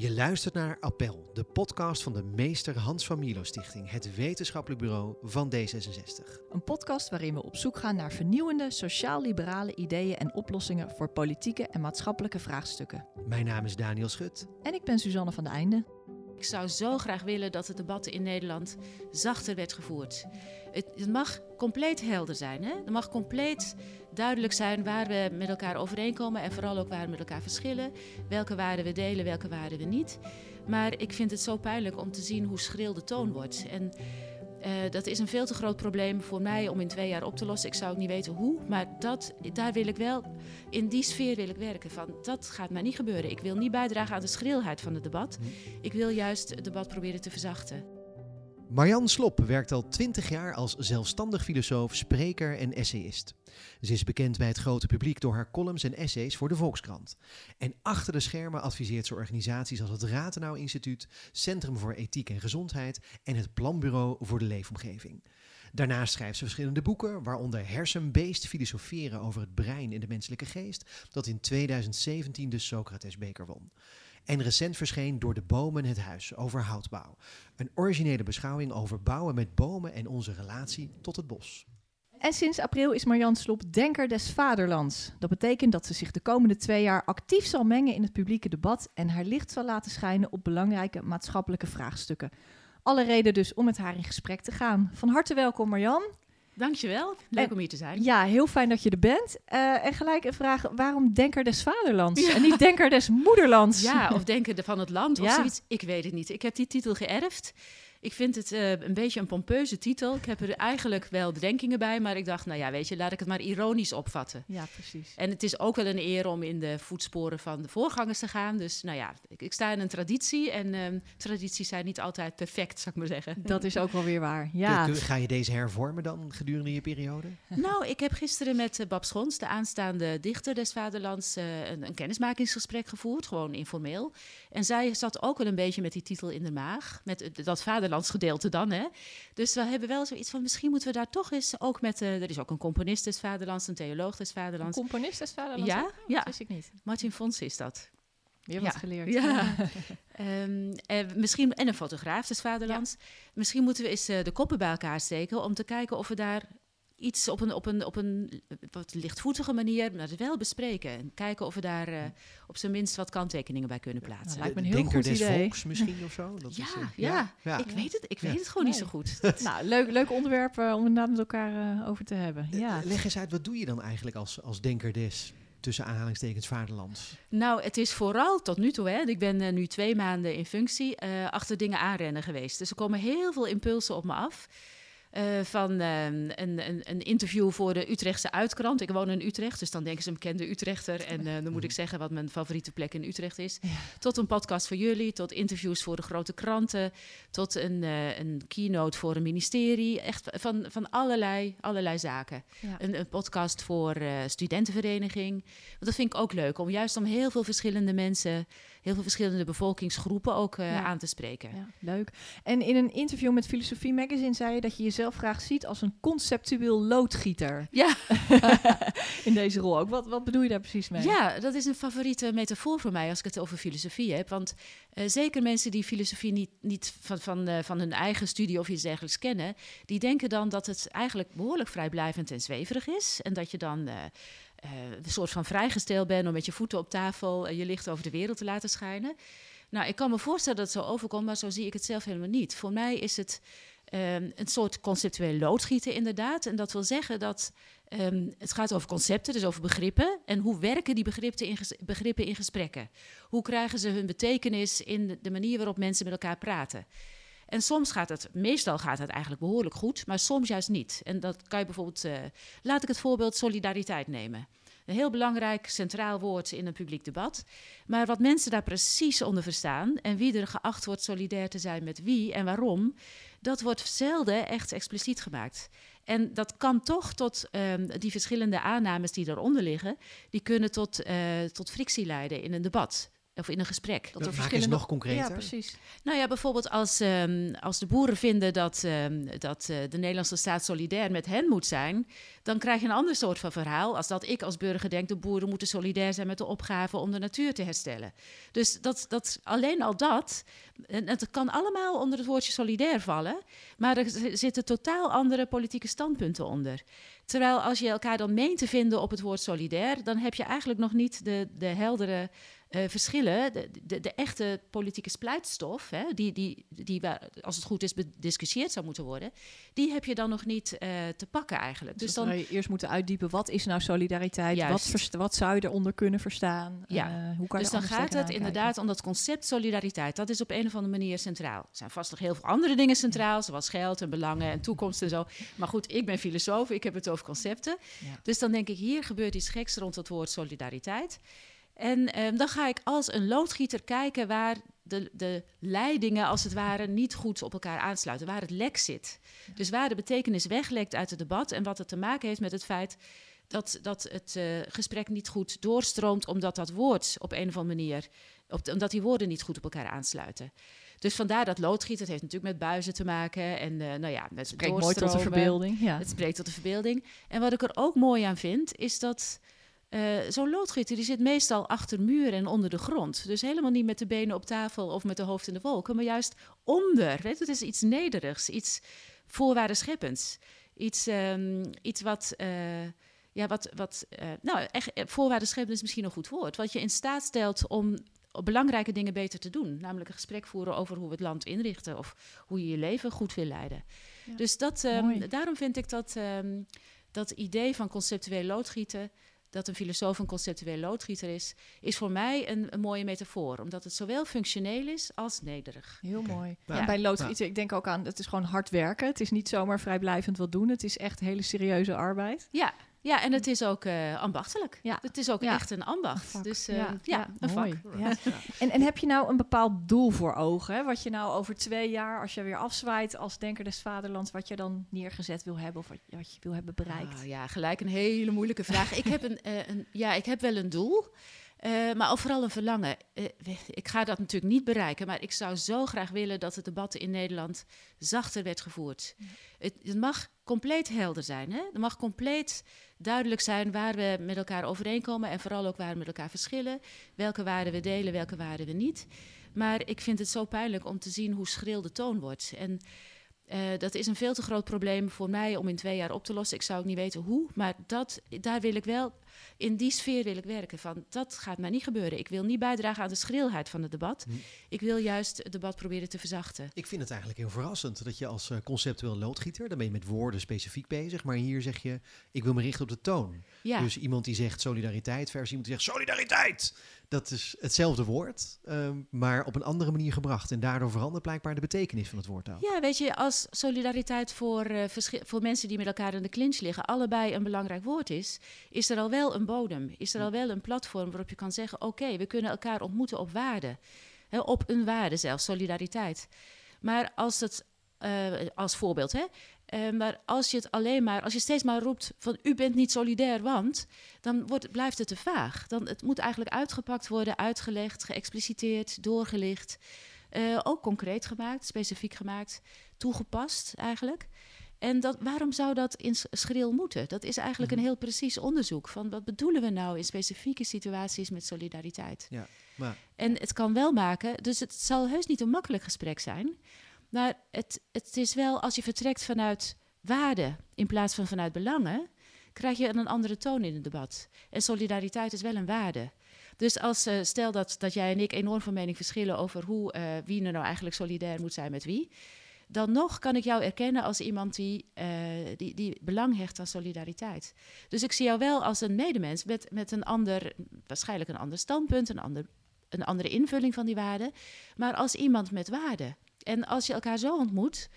Je luistert naar Appel, de podcast van de Meester Hans van Milo Stichting, het wetenschappelijk bureau van D66. Een podcast waarin we op zoek gaan naar vernieuwende sociaal-liberale ideeën en oplossingen voor politieke en maatschappelijke vraagstukken. Mijn naam is Daniel Schut. En ik ben Suzanne van de Einde. Ik zou zo graag willen dat het debat in Nederland zachter werd gevoerd. Het, het mag compleet helder zijn. Hè? Het mag compleet duidelijk zijn waar we met elkaar overeenkomen en vooral ook waar we met elkaar verschillen. Welke waarden we delen, welke waarden we niet. Maar ik vind het zo pijnlijk om te zien hoe schril de toon wordt. En uh, dat is een veel te groot probleem voor mij om in twee jaar op te lossen. Ik zou ook niet weten hoe, maar dat, daar wil ik wel, in die sfeer wil ik werken. Van, dat gaat mij niet gebeuren. Ik wil niet bijdragen aan de schrilheid van het debat. Ik wil juist het debat proberen te verzachten. Marianne Slop werkt al twintig jaar als zelfstandig filosoof, spreker en essayist. Ze is bekend bij het grote publiek door haar columns en essays voor de Volkskrant. En achter de schermen adviseert ze organisaties als het Ratenau Instituut, Centrum voor Ethiek en Gezondheid en het Planbureau voor de Leefomgeving. Daarnaast schrijft ze verschillende boeken, waaronder Hersenbeest filosoferen over het brein en de menselijke geest, dat in 2017 de Socratesbeker won. En recent verscheen Door de bomen het huis over houtbouw. Een originele beschouwing over bouwen met bomen en onze relatie tot het bos. En sinds april is Marjan Slop Denker des Vaderlands. Dat betekent dat ze zich de komende twee jaar actief zal mengen in het publieke debat en haar licht zal laten schijnen op belangrijke maatschappelijke vraagstukken. Alle reden dus om met haar in gesprek te gaan. Van harte welkom Marjan. Dankjewel, leuk om hier te zijn. Ja, heel fijn dat je er bent. Uh, en gelijk een vraag, waarom Denker des Vaderlands en niet Denker des Moederlands? Ja, of Denker van het Land of ja. zoiets. Ik weet het niet. Ik heb die titel geërfd. Ik vind het uh, een beetje een pompeuze titel. Ik heb er eigenlijk wel bedenkingen bij, maar ik dacht, nou ja, weet je, laat ik het maar ironisch opvatten. Ja, precies. En het is ook wel een eer om in de voetsporen van de voorgangers te gaan. Dus nou ja, ik, ik sta in een traditie en uh, tradities zijn niet altijd perfect, zou ik maar zeggen. Dat is ook wel weer waar, ja. Ga je deze hervormen dan gedurende je periode? Nou, ik heb gisteren met uh, Bab Schons, de aanstaande dichter des Vaderlands, eh, een, een kennismakingsgesprek gevoerd, gewoon informeel. En zij zat ook wel een beetje met die titel in de maag, met dat vader gedeelte dan. Hè? Dus we hebben wel zoiets van, misschien moeten we daar toch eens ook met... Uh, er is ook een componist des vaderlands, een theoloog des vaderlands. Een componist des vaderlands? Ja, ja. Dat wist ik niet. Martin Fons is dat. Ja. wat geleerd. Ja. um, uh, misschien, en een fotograaf des vaderlands. Ja. Misschien moeten we eens uh, de koppen bij elkaar steken... om te kijken of we daar iets op een, op een, op een wat lichtvoetige manier maar wel bespreken. En kijken of we daar uh, op zijn minst wat kanttekeningen bij kunnen plaatsen. Nou, lijkt me een heel Denker goed des idee. volks misschien of zo? Dat ja, is, uh, ja, ja, ja, ik weet het, ik weet Ja. het gewoon Nee. niet zo goed. Nou, leuk, leuk onderwerp uh, om inderdaad met elkaar uh, over te hebben. Ja. Leg eens uit, wat doe je dan eigenlijk als, als denker des, tussen aanhalingstekens, vaderlands? Nou, het is vooral tot nu toe, hè, ik ben uh, nu twee maanden in functie, uh, achter dingen aanrennen geweest. Dus er komen heel veel impulsen op me af. Uh, van uh, een, een, een, interview voor de Utrechtse Uitkrant. Ik woon in Utrecht, dus dan denken ze een bekende Utrechter. En uh, dan moet ik zeggen wat mijn favoriete plek in Utrecht is. Ja. Tot een podcast voor jullie, tot interviews voor de grote kranten. Tot een, uh, een keynote voor een ministerie. Echt van, van allerlei, allerlei zaken. Ja. Een, een, podcast voor studentenvereniging. Want dat vind ik ook leuk, om juist om heel veel verschillende mensen... heel veel verschillende bevolkingsgroepen ook ja. aan te spreken. Ja, leuk. En in een interview met Filosofie Magazine zei je dat je jezelf graag ziet als een conceptueel loodgieter. Ja. in deze rol ook. Wat, wat bedoel je daar precies mee? Ja, dat is een favoriete metafoor voor mij als ik het over filosofie heb. Want uh, zeker mensen die filosofie niet, niet van, van, uh, van hun eigen studie of iets dergelijks kennen, die denken dan dat het eigenlijk behoorlijk vrijblijvend en zweverig is. En dat je dan. Uh, een soort van vrijgesteld bent om met je voeten op tafel uh, je licht over de wereld te laten schijnen. Nou, ik kan me voorstellen dat het zo overkomt, maar zo zie ik het zelf helemaal niet. Voor mij is het um, een soort conceptueel loodgieten, inderdaad. En dat wil zeggen dat um, het gaat over concepten, dus over begrippen. En hoe werken die begrippen in, begrippen in gesprekken? Hoe krijgen ze hun betekenis in de manier waarop mensen met elkaar praten? En soms gaat het, meestal gaat het eigenlijk behoorlijk goed, maar soms juist niet. En dat kan je bijvoorbeeld, uh, laat ik het voorbeeld solidariteit nemen. Een heel belangrijk centraal woord in een publiek debat. Maar wat mensen daar precies onder verstaan en wie er geacht wordt solidair te zijn met wie en waarom, dat wordt zelden echt expliciet gemaakt. En dat kan toch tot um, die verschillende aannames die eronder liggen, die kunnen tot, uh, tot frictie leiden in een debat. Of in een gesprek. Dat er verschillende... nog concreter. Ja, precies. Nou ja, bijvoorbeeld als, ehm, als de boeren vinden dat, ehm, dat eh, de Nederlandse staat solidair met hen moet zijn, dan krijg je een ander soort van verhaal. Als dat ik als burger denk, de boeren moeten solidair zijn met de opgave om de natuur te herstellen. Dus dat, dat, alleen al dat, en het kan allemaal onder het woordje solidair vallen, maar er zitten totaal andere politieke standpunten onder. Terwijl als je elkaar dan meent te vinden op het woord solidair, dan heb je eigenlijk nog niet de, de heldere eh, verschillen, de, de, de echte politieke splijtstof, hè, die, die, die waar, als het goed is bediscussieerd zou moeten worden, die heb je dan nog niet eh, te pakken eigenlijk. Dus Dus dan zou je eerst moeten uitdiepen, wat is nou solidariteit? Wat, wat zou je eronder kunnen verstaan? Ja. Eh, hoe kan dus dan gaat het inderdaad om dat concept solidariteit. Dat is op een of andere manier centraal. Er zijn vast nog heel veel andere dingen centraal, zoals geld en belangen en toekomst en zo. Maar goed, ik ben filosoof, ik heb het over concepten. Ja. Dus dan denk ik, hier gebeurt iets geks rond het woord solidariteit. En ehm, dan ga ik als een loodgieter kijken waar de, de leidingen, als het ware, niet goed op elkaar aansluiten. Waar het lek zit. Dus waar de betekenis weglekt uit het debat en wat het te maken heeft met het feit dat, dat het eh, gesprek niet goed doorstroomt, omdat dat woord op een of andere manier, op de- omdat die woorden niet goed op elkaar aansluiten. Dus vandaar dat loodgieten, het heeft natuurlijk met buizen te maken en eh, nou ja, met Spreekt mooi tot de verbeelding. Ja. Het spreekt tot de verbeelding. En wat ik er ook mooi aan vind, is dat eh, zo'n loodgieter die zit meestal achter muren en onder de grond. Dus helemaal niet met de benen op tafel of met de hoofd in de wolken, maar juist onder. Weet het is iets nederigs, iets voorwaardescheppends. Iets, ehm, iets wat. eh, ja, wat, wat eh, nou, echt, voorwaardescheppend is misschien een goed woord. Wat je in staat stelt om belangrijke dingen beter te doen. Namelijk een gesprek voeren over hoe we het land inrichten of hoe je je leven goed wil leiden. Ja. Dus dat, ehm, daarom vind ik dat, ehm, dat idee van conceptueel loodgieten, dat een filosoof een conceptueel loodgieter is, is voor mij een, een mooie metafoor. Omdat het zowel functioneel is als nederig. Heel mooi. En bij loodgieten, ik denk ook aan, het is gewoon hard werken. Het is niet zomaar vrijblijvend wat doen. Het is echt hele serieuze arbeid. Ja, ja en het is ook eh, ambachtelijk. Ja. Het is ook Ja. echt een ambacht. Dus eh, Ja, ja, ja, een mooi. vak. Ja. En, en heb je nou een bepaald doel voor ogen? Hè? Wat je nou over twee jaar, als je weer afzwaait als denker des vaderlands, wat je dan neergezet wil hebben of wat, wat je wil hebben bereikt? Ah, ja, gelijk een hele moeilijke vraag. ik, heb een, eh, een, ja, ik heb wel een doel, eh, maar ook vooral een verlangen. Ik ga dat natuurlijk niet bereiken, maar ik zou zo graag willen dat het debat in Nederland zachter werd gevoerd. Het, het mag compleet helder zijn. Hè? Het mag compleet duidelijk zijn waar we met elkaar overeenkomen en vooral ook waar we met elkaar verschillen. Welke waarden we delen, welke waarden we niet. Maar ik vind het zo pijnlijk om te zien hoe schril de toon wordt. En eh, dat is een veel te groot probleem voor mij om in twee jaar op te lossen. Ik zou ook niet weten hoe, maar dat, daar wil ik wel, in die sfeer wil ik werken. Van, dat gaat mij niet gebeuren. Ik wil niet bijdragen aan de schrilheid van het debat. Hm. Ik wil juist het debat proberen te verzachten. Ik vind het eigenlijk heel verrassend dat je als eh, conceptueel loodgieter, dan ben je met woorden specifiek bezig, maar hier zeg je, ik wil me richten op de toon. Ja, Dus iemand die zegt solidariteit versus iemand die zegt solidariteit. Dat is hetzelfde woord, ehm, maar op een andere manier gebracht. En daardoor verandert blijkbaar de betekenis van het woord ook. ja weet je, als solidariteit voor, eh, voor mensen die met elkaar in de clinch liggen, allebei een belangrijk woord is, is er al wel een bodem. Is er al wel een platform waarop je kan zeggen: oké, we kunnen elkaar ontmoeten op waarde. Hè, op een waarde zelfs, solidariteit. Maar als het, eh, als voorbeeld, hè. eh, maar als je het alleen maar, als je steeds maar roept van u bent niet solidair, want dan wordt, blijft het te vaag. Dan, het moet eigenlijk uitgepakt worden, uitgelegd, geëxpliciteerd, doorgelicht. Eh, ook concreet gemaakt, specifiek gemaakt, toegepast eigenlijk. En dat, waarom zou dat in schril moeten? Dat is eigenlijk Mhm. een heel precies onderzoek van wat bedoelen we nou in specifieke situaties met solidariteit. Ja, maar En het kan wel maken, dus het zal heus niet een makkelijk gesprek zijn. Maar het, het is wel, als je vertrekt vanuit waarde in plaats van vanuit belangen, krijg je een andere toon in het debat. En solidariteit is wel een waarde. Dus als, eh, stel dat, dat jij en ik enorm van mening verschillen over hoe, eh, wie er nou eigenlijk solidair moet zijn met wie. Dan nog kan ik jou erkennen als iemand die, eh, die, die belang hecht aan solidariteit. Dus ik zie jou wel als een medemens met, met een ander, waarschijnlijk een ander standpunt, een, ander, een andere invulling van die waarden. Maar als iemand met waarden. En als je elkaar zo ontmoet,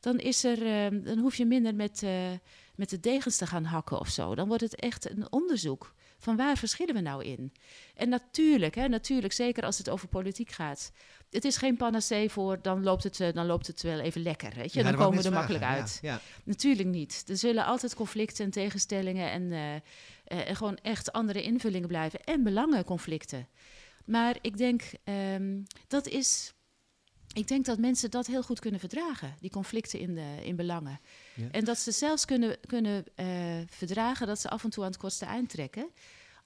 dan, is er, eh, dan hoef je minder met, eh, met de degens te gaan hakken of zo. Dan wordt het echt een onderzoek van waar verschillen we nou in. En natuurlijk, hè, natuurlijk, zeker als het over politiek gaat. Het is geen panacee voor, dan loopt het, eh, dan loopt het wel even lekker, weet je. Ja, dan komen we er makkelijk uit. Ja, ja. Natuurlijk niet. Er zullen altijd conflicten en tegenstellingen en, eh, eh, en gewoon echt andere invullingen blijven. En belangenconflicten. Maar ik denk ehm, dat is. Ik denk dat mensen dat heel goed kunnen verdragen, die conflicten in, de, in belangen. Ja. En dat ze zelfs kunnen, kunnen eh, verdragen dat ze af en toe aan het kortste eind trekken.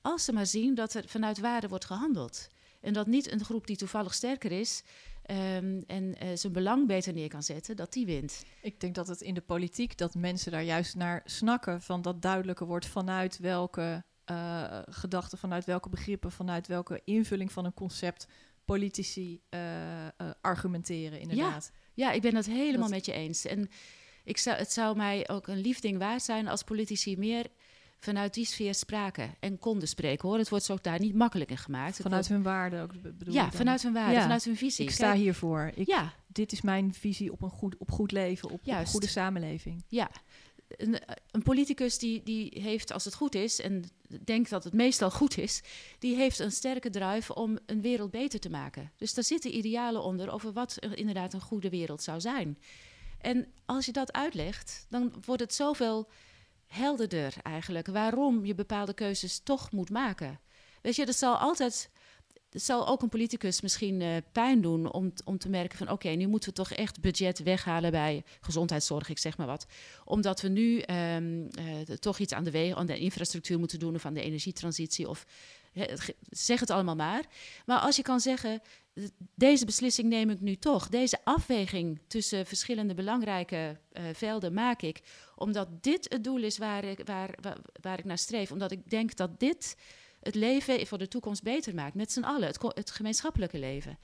Als ze maar zien dat er vanuit waarde wordt gehandeld. En dat niet een groep die toevallig sterker is ehm, en eh, zijn belang beter neer kan zetten, dat die wint. Ik denk dat het in de politiek, dat mensen daar juist naar snakken, van dat duidelijker wordt vanuit welke eh, gedachten, vanuit welke begrippen, vanuit welke invulling van een concept politici eh, eh, argumenteren, inderdaad. Ja, ik ben het helemaal Dat- met je eens. En ik zou, het zou mij ook een lief ding waard zijn als politici meer vanuit die sfeer spraken en konden spreken hoor. Het wordt ze ook daar niet makkelijk in gemaakt. Vanuit wordt- hun waarde ook, be- bedoel ja, vanuit hun waarde, Ja. vanuit hun visie. Ik sta Kijk, hiervoor. Ik, Ja, Dit is mijn visie op een goed, op goed leven, op, op een goede samenleving. ja. Een, een politicus die, die heeft, als het goed is, en denkt dat het meestal goed is, die heeft een sterke drive om een wereld beter te maken. Dus daar zitten idealen onder over wat er inderdaad een goede wereld zou zijn. En als je dat uitlegt, dan wordt het zoveel helderder eigenlijk waarom je bepaalde keuzes toch moet maken. Weet je, dat zal altijd. Het zal ook een politicus misschien eh, pijn doen om, om te merken van oké, nu moeten we toch echt budget weghalen bij gezondheidszorg, ik zeg maar wat. Omdat we nu ehm, eh, toch iets aan de wegen, aan de infrastructuur moeten doen of aan de energietransitie of zeg het allemaal maar. Maar als je kan zeggen, deze beslissing neem ik nu toch, deze afweging tussen verschillende belangrijke eh, velden maak ik, omdat dit het doel is waar ik, waar, waar, waar ik naar streef, omdat ik denk dat dit het leven voor de toekomst beter maakt, met z'n allen, het, het gemeenschappelijke leven.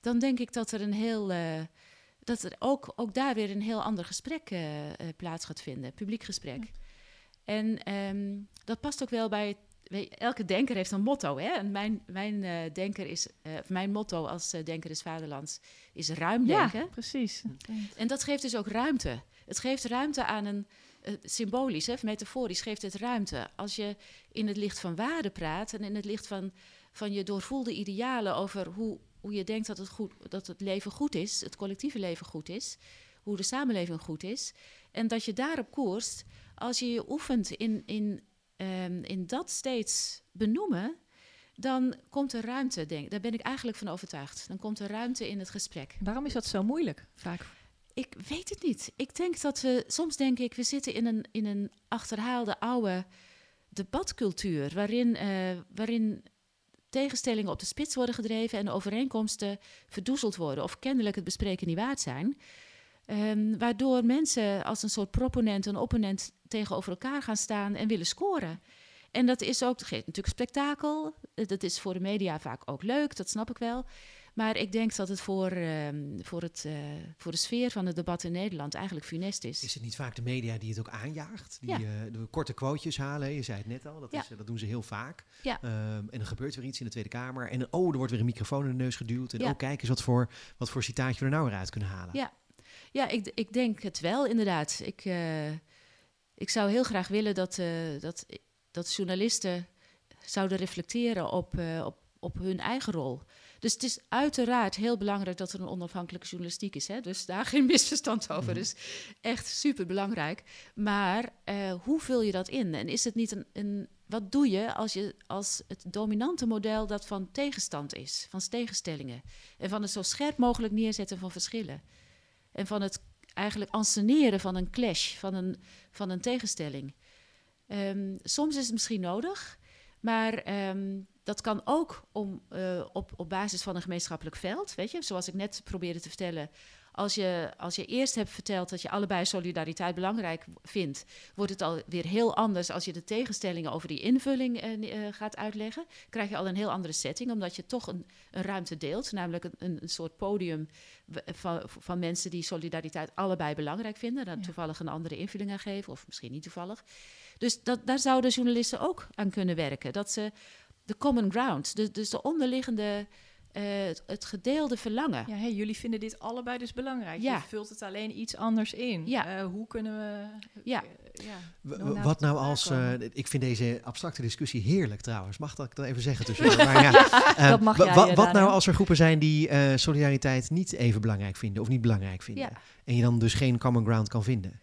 Dan denk ik dat er een heel, eh, dat er ook, ook daar weer een heel ander gesprek eh, plaats gaat vinden, publiek gesprek. En ehm, dat past ook wel bij, elke denker heeft een motto, hè? En mijn, mijn eh, denker is, eh, mijn motto als eh, denker is vaderlands, is ruim denken. Ja, precies. En dat geeft dus ook ruimte. Het geeft ruimte aan een, symbolisch, hè, of metaforisch, geeft het ruimte. Als je in het licht van waarde praat en in het licht van, van je doorvoelde idealen over hoe, hoe je denkt dat het, goed, dat het leven goed is, het collectieve leven goed is, hoe de samenleving goed is, en dat je daarop koerst, als je je oefent in, in, ehm, in dat steeds benoemen, dan komt er ruimte, denk Daar ben ik eigenlijk van overtuigd. Dan komt er ruimte in het gesprek. Waarom is dat zo moeilijk vaak? Ik weet het niet. Ik denk dat we, soms denk ik, we zitten in een, in een achterhaalde oude debatcultuur. Waarin, eh, waarin tegenstellingen op de spits worden gedreven en overeenkomsten verdoezeld worden. Of kennelijk het bespreken niet waard zijn. Ehm, waardoor mensen als een soort proponent en opponent tegenover elkaar gaan staan en willen scoren. En dat is ook, dat geeft natuurlijk spektakel. Eh, Dat is voor de media vaak ook leuk, dat snap ik wel. Maar ik denk dat het voor, ehm, voor, het, eh, voor de sfeer van het debat in Nederland eigenlijk funest is. Is het niet vaak de media die het ook aanjaagt? Die Ja. eh, de korte quotejes halen? Je zei het net al, dat, Ja. is, dat doen ze heel vaak. Ja. Ehm, en dan gebeurt weer iets in de Tweede Kamer. En oh, er wordt weer een microfoon in de neus geduwd. En oh, kijk eens wat voor, wat voor citaatje we er nou weer uit kunnen halen. Ja. Ja, ik, ik denk het wel, inderdaad. Ik, eh, ik zou heel graag willen dat, eh, dat, dat journalisten zouden reflecteren op, eh, op, op hun eigen rol. Dus het is uiteraard heel belangrijk dat er een onafhankelijke journalistiek is. Hè? Dus daar geen misverstand over. Mhm. Dus echt super belangrijk. Maar hoe vul je dat in? En is het niet een, een. Wat doe je als, je als het dominante model dat van tegenstand is, van tegenstellingen? En van het zo scherp mogelijk neerzetten van verschillen? En van het eigenlijk anseneren van een clash, van een, van een tegenstelling. Ehm, soms is het misschien nodig, maar ehm, dat kan ook om, eh, op, op basis van een gemeenschappelijk veld. Weet je, zoals ik net probeerde te vertellen. Als je, als je eerst hebt verteld dat je allebei solidariteit belangrijk vindt, wordt het alweer heel anders als je de tegenstellingen over die invulling eh, eh, gaat uitleggen. Krijg je al een heel andere setting, omdat je toch een, een ruimte deelt, namelijk een, een, soort podium van, van mensen die solidariteit allebei belangrijk vinden. Ja. toevallig een andere invulling aan geven, of misschien niet toevallig. Dus dat, daar zouden journalisten ook aan kunnen werken. Dat ze de common ground, de, dus de onderliggende, het, het gedeelde verlangen. Ja, hey, jullie vinden dit allebei dus belangrijk. Ja. Je vult het alleen iets anders in. Ja. Eh, hoe kunnen we... Ja. eh, ja. Wat nou als... eh, ik vind deze abstracte discussie heerlijk trouwens. Mag dat ik dat even zeggen tussendoor? Maar ja, eh, Dat mag wa- jij, wa- eh, wat nou als er groepen zijn die eh, solidariteit niet even belangrijk vinden of niet belangrijk vinden? Ja. En je dan dus geen common ground kan vinden?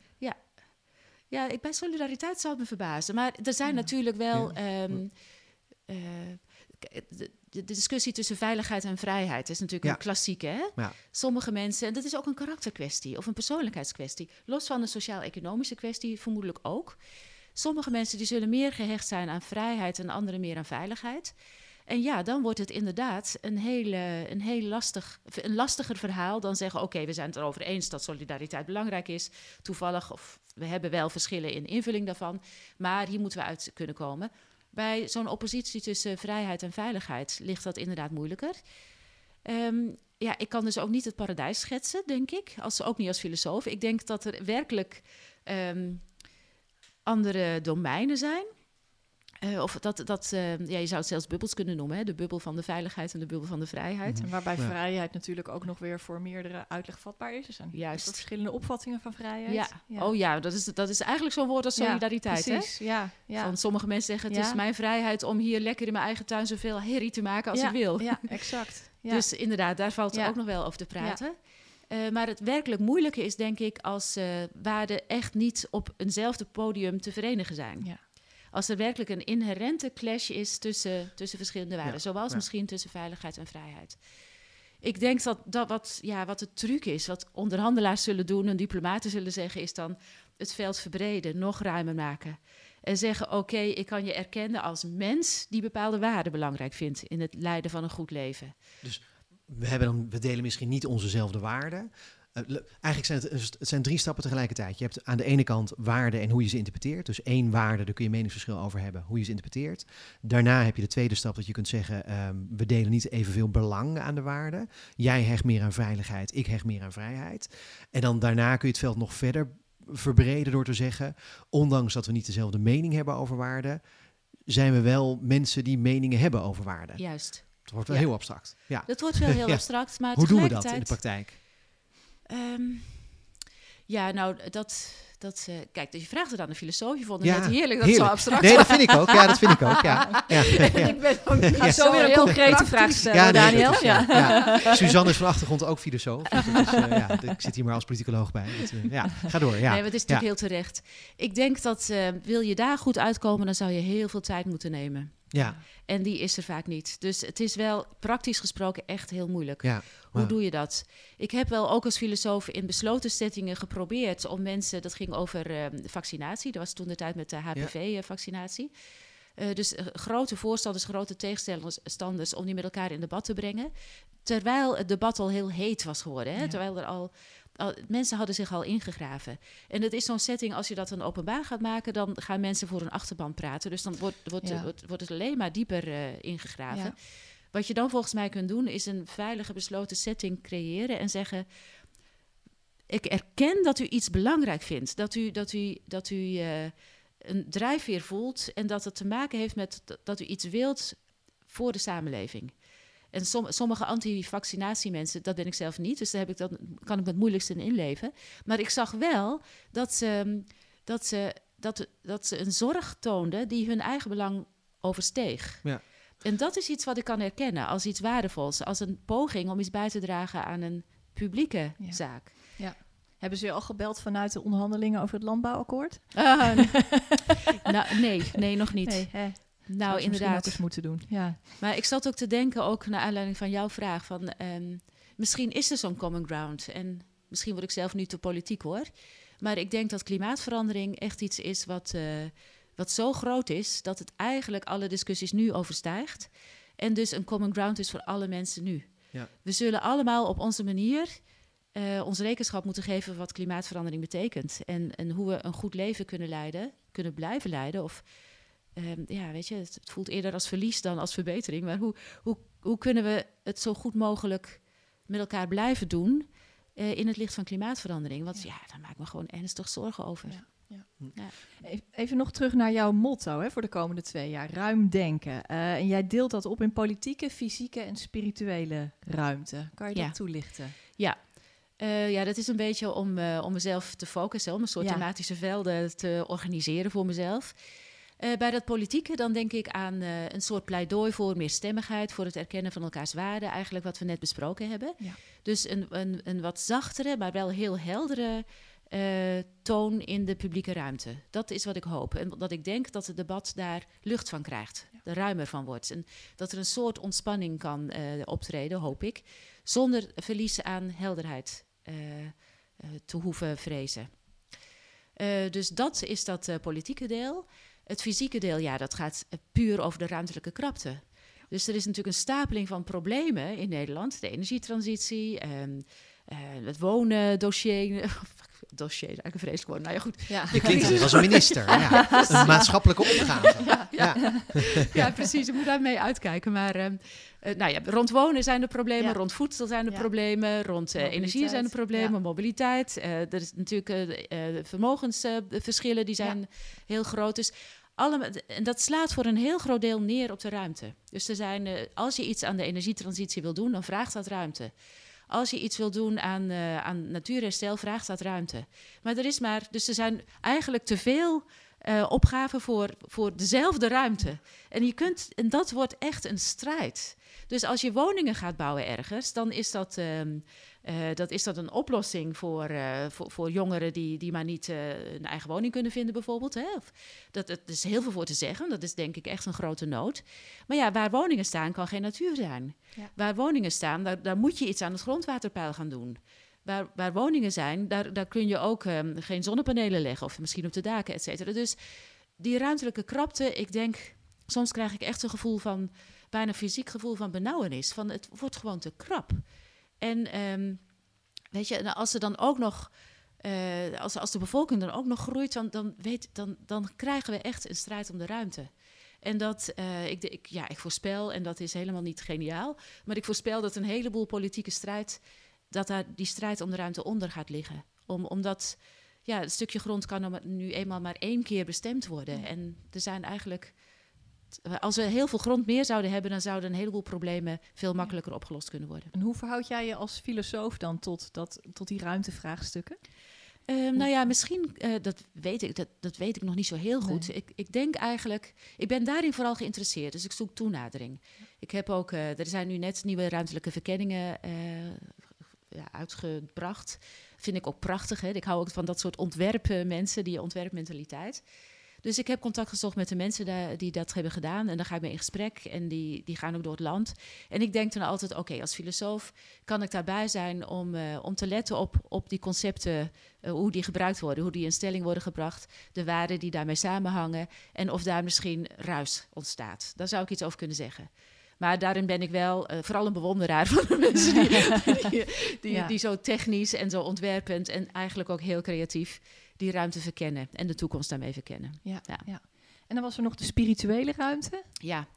Ja, ik, bij solidariteit zou het me verbazen. Maar er zijn Ja. natuurlijk wel. Ja. De- de, discussie tussen veiligheid en vrijheid is natuurlijk een klassieke. Hè? Ja. Sommige mensen, en dat is ook een karakterkwestie of een persoonlijkheidskwestie, los van de sociaal-economische kwestie vermoedelijk ook. Sommige mensen die zullen meer gehecht zijn aan vrijheid en anderen meer aan veiligheid. En ja, dan wordt het inderdaad een, hele, een heel lastig, een lastiger verhaal dan zeggen: oké, we zijn het erover eens dat solidariteit belangrijk is. Toevallig, of we hebben wel verschillen in invulling daarvan, maar hier moeten we uit kunnen komen. Bij zo'n oppositie tussen vrijheid en veiligheid ligt dat inderdaad moeilijker. Ehm, ja, ik kan dus ook niet het paradijs schetsen, denk ik. Als, ook niet als filosoof. Ik denk dat er werkelijk ehm, andere domeinen zijn. Uh, of dat, dat uh, ja, je zou het zelfs bubbels kunnen noemen. Hè? De bubbel van de veiligheid en de bubbel van de vrijheid. En waarbij vrijheid natuurlijk ook nog weer voor meerdere uitleg vatbaar is. Er zijn Juist. verschillende opvattingen van vrijheid. Ja. ja. Oh ja, dat is, dat is eigenlijk zo'n woord als solidariteit. Ja, precies. Hè? Ja, ja. Van sommige mensen zeggen het is mijn vrijheid om hier lekker in mijn eigen tuin zoveel herrie te maken als ik wil. Ja, exact. Dus inderdaad, daar valt ook nog wel over te praten. Uh, maar het werkelijk moeilijke is, denk ik, als uh, waarden echt niet op eenzelfde podium te verenigen zijn. Ja. Als er werkelijk een inherente clash is tussen, tussen verschillende waarden, zoals misschien tussen veiligheid en vrijheid. Ik denk dat, dat wat, ja, wat de truc is, wat onderhandelaars zullen doen en diplomaten zullen zeggen, is dan het veld verbreden, nog ruimer maken. En zeggen: Oké, ik kan je erkennen als mens die bepaalde waarden belangrijk vindt in het leiden van een goed leven. Dus we, hebben dan, we delen misschien niet onzezelfde waarden. Uh, eigenlijk zijn het, het zijn drie stappen tegelijkertijd. Je hebt aan de ene kant waarden en hoe je ze interpreteert. Dus één waarde, daar kun je meningsverschil over hebben, hoe je ze interpreteert. Daarna heb je de tweede stap dat je kunt zeggen, um, we delen niet evenveel belang aan de waarden. Jij hecht meer aan veiligheid, ik hecht meer aan vrijheid. En dan daarna kun je het veld nog verder verbreden door te zeggen, ondanks dat we niet dezelfde mening hebben over waarden, zijn we wel mensen die meningen hebben over waarden. Juist. Het wordt wel heel abstract. Ja. Dat wordt wel heel abstract, maar Hoe doen we dat in de praktijk? Um, ja, nou, dat, dat, uh, kijk, dus je vraagt het aan de filosoof. Je vond het net heerlijk dat heerlijk. zo abstract Nee, dat vind ik ook. Ja, dat vind ik ook. Ja. ja. ik ben ook ja. zo weer een concrete vraag stellen, ja, nee, Daniel. ja. ja. Suzanne is van achtergrond ook filosoof. Dus is, uh, ja, ik zit hier maar als politicoloog bij. Dat, uh, ja, ga door. Ja. Nee, maar het is natuurlijk heel terecht. Ik denk dat, wil je daar goed uitkomen, dan zou je heel veel tijd moeten nemen. Ja. En die is er vaak niet. Dus het is wel praktisch gesproken echt heel moeilijk. Ja, Hoe doe je dat? Ik heb wel ook als filosoof in besloten settingen geprobeerd om mensen, dat ging over uh, vaccinatie, dat was toen de tijd met de HPV-vaccinatie. Uh, uh, dus uh, grote voorstanders, grote tegenstanders om die met elkaar in debat te brengen. Terwijl het debat al heel heet was geworden. Hè? Ja. Terwijl er al mensen hadden zich al ingegraven. En het is zo'n setting, als je dat dan openbaar gaat maken, dan gaan mensen voor een achterban praten. Dus dan wordt, wordt, wordt, wordt het alleen maar dieper uh, ingegraven. Ja. Wat je dan volgens mij kunt doen, is een veilige, besloten setting creëren en zeggen. Ik erken dat u iets belangrijk vindt. Dat u, dat u, dat u uh, een drijfveer voelt en dat het te maken heeft met dat u iets wilt voor de samenleving. En som, sommige anti-vaccinatiemensen, dat ben ik zelf niet, dus daar heb ik dan, kan ik het moeilijkste in inleven. Maar ik zag wel dat ze, dat ze, dat, dat ze een zorg toonden die hun eigen belang oversteeg. Ja. En dat is iets wat ik kan herkennen als iets waardevols, als een poging om iets bij te dragen aan een publieke zaak. Hebben ze je al gebeld vanuit de onderhandelingen over het landbouwakkoord? Uh, nou, nee, nee, nog niet. Nee, hè? Nou, inderdaad. eens moeten doen. Ja. Maar ik zat ook te denken, ook naar aanleiding van jouw vraag, van um, misschien is er zo'n common ground. En misschien word ik zelf nu te politiek hoor. Maar ik denk dat klimaatverandering echt iets is wat, uh, wat zo groot is dat het eigenlijk alle discussies nu overstijgt. En dus een common ground is voor alle mensen nu. Ja. We zullen allemaal op onze manier uh, ons rekenschap moeten geven wat klimaatverandering betekent. En, en hoe we een goed leven kunnen leiden, kunnen blijven leiden. Of um, ja, weet je, het, voelt eerder als verlies dan als verbetering. Maar hoe, hoe, hoe kunnen we het zo goed mogelijk met elkaar blijven doen uh, in het licht van klimaatverandering? Want ja, ja daar maak ik me gewoon ernstig zorgen over. Ja. Ja. Even nog terug naar jouw motto hè, voor de komende twee jaar: ruim denken. Uh, en jij deelt dat op in politieke, fysieke en spirituele ruimte. Kan je dat toelichten? Ja, uh, ja, dat is een beetje om, uh, om mezelf te focussen, om een soort thematische velden te organiseren voor mezelf. Uh, bij dat politieke, dan denk ik aan een soort pleidooi voor meer stemmigheid, voor het erkennen van elkaars waarden, eigenlijk wat we net besproken hebben. Ja. Dus een, een, een wat zachtere, maar wel heel heldere toon in de publieke ruimte. Dat is wat ik hoop. En dat ik denk dat het debat daar lucht van krijgt, er ruimer van wordt. En dat er een soort ontspanning kan optreden, hoop ik, zonder verlies aan helderheid te hoeven vrezen. dus dat is dat politieke deel. Het fysieke deel, ja, dat gaat puur over de ruimtelijke krapte. Dus er is natuurlijk een stapeling van problemen in Nederland. De energietransitie, uh, het wonen dossier. dossier is eigenlijk een vreselijk woord. Nou ja, goed. Ja. Je klinkt dus als een minister. Ja, Een maatschappelijke opgave. Ja, ja. ja. precies. Je moet daarmee uitkijken. Maar uh, nou ja, rond wonen zijn er problemen, rond voedsel zijn er problemen, rond uh, energie zijn er problemen, mobiliteit. er is natuurlijk vermogensverschillen, die zijn heel groot. Dus allemaal, en dat slaat voor een heel groot deel neer op de ruimte. Dus er zijn, uh, als je iets aan de energietransitie wil doen, dan vraagt dat ruimte. Als je iets wil doen aan, uh, aan natuurherstel, vraagt dat ruimte. Maar er is maar, dus er zijn eigenlijk te veel uh, opgaven voor, voor dezelfde ruimte. En, je kunt, en dat wordt echt een strijd. Dus als je woningen gaat bouwen ergens, dan is dat. Um, uh, dat is dat een oplossing voor, uh, voor, voor, jongeren die, die maar niet uh, een eigen woning kunnen vinden, bijvoorbeeld. Hè? Of, dat, dat is heel veel voor te zeggen. Dat is denk ik echt een grote nood. Maar ja, waar woningen staan, kan geen natuur zijn. Ja. Waar woningen staan, daar, daar moet je iets aan het grondwaterpeil gaan doen. Waar, waar woningen zijn, daar, daar kun je ook um, geen zonnepanelen leggen, of misschien op de daken, et cetera. Dus die ruimtelijke krapte, ik denk, soms krijg ik echt een gevoel van, bijna fysiek gevoel van benauwenis. Van het wordt gewoon te krap. En um, weet je, als er dan ook nog, uh, als, als de bevolking dan ook nog groeit, dan, dan, weet, dan, dan krijgen we echt een strijd om de ruimte. En dat, uh, ik, ik, ja, ik voorspel, en dat is helemaal niet geniaal, maar ik voorspel dat een heleboel politieke strijd, dat daar die strijd om de ruimte onder gaat liggen. Om, omdat ja, het stukje grond kan nu eenmaal maar één keer bestemd worden. En er zijn eigenlijk als we heel veel grond meer zouden hebben, dan zouden een heleboel problemen veel makkelijker opgelost kunnen worden. En hoe verhoud jij je als filosoof dan tot, dat, tot die ruimtevraagstukken? Um, nou ja, misschien, uh, dat, weet ik, dat, dat weet ik nog niet zo heel goed. Nee. Ik, ik denk eigenlijk, ik ben daarin vooral geïnteresseerd, dus ik zoek toenadering. Ik heb ook, uh, er zijn nu net nieuwe ruimtelijke verkenningen uh, ja, uitgebracht. Vind ik ook prachtig. Hè? Ik hou ook van dat soort ontwerpen mensen, die ontwerpmentaliteit. Dus ik heb contact gezocht met de mensen daar, die dat hebben gedaan. En dan ga ik mee in gesprek en die, die gaan ook door het land. En ik denk dan altijd, oké, als filosoof kan ik daarbij zijn om, uh, om te letten op, op die concepten, uh, hoe die gebruikt worden, hoe die in stelling worden gebracht, de waarden die daarmee samenhangen en of daar misschien ruis ontstaat. Daar zou ik iets over kunnen zeggen. Maar daarin ben ik wel uh, vooral een bewonderaar van de mensen die, die, die, ja. die, zo technisch en zo ontwerpend en eigenlijk ook heel creatief die ruimte verkennen en de toekomst daarmee verkennen. Ja, ja. ja. En dan was er nog de spirituele ruimte. Ja,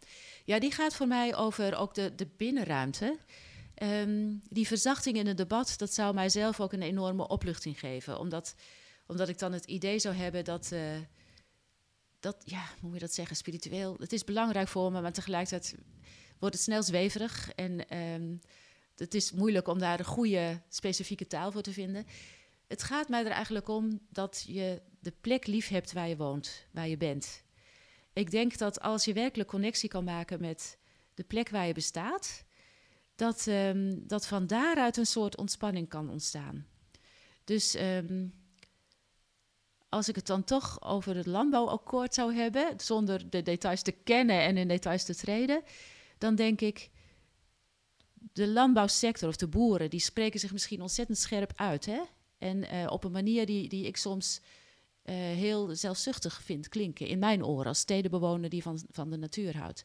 ja die gaat voor mij over ook de, de binnenruimte. Um, die verzachting in het debat, dat zou mijzelf ook een enorme opluchting geven. Omdat, omdat ik dan het idee zou hebben dat, uh, dat, ja, hoe moet je dat zeggen, spiritueel. Het is belangrijk voor me, maar tegelijkertijd wordt het snel zweverig. En um, het is moeilijk om daar een goede specifieke taal voor te vinden het gaat mij er eigenlijk om dat je de plek lief hebt waar je woont, waar je bent. Ik denk dat als je werkelijk connectie kan maken met de plek waar je bestaat, dat, um, dat van daaruit een soort ontspanning kan ontstaan. Dus um, als ik het dan toch over het landbouwakkoord zou hebben, zonder de details te kennen en in details te treden, dan denk ik, de landbouwsector of de boeren, die spreken zich misschien ontzettend scherp uit. Hè? En uh, op een manier die, die ik soms uh, heel zelfzuchtig vind klinken in mijn oren als stedenbewoner die van, van de natuur houdt.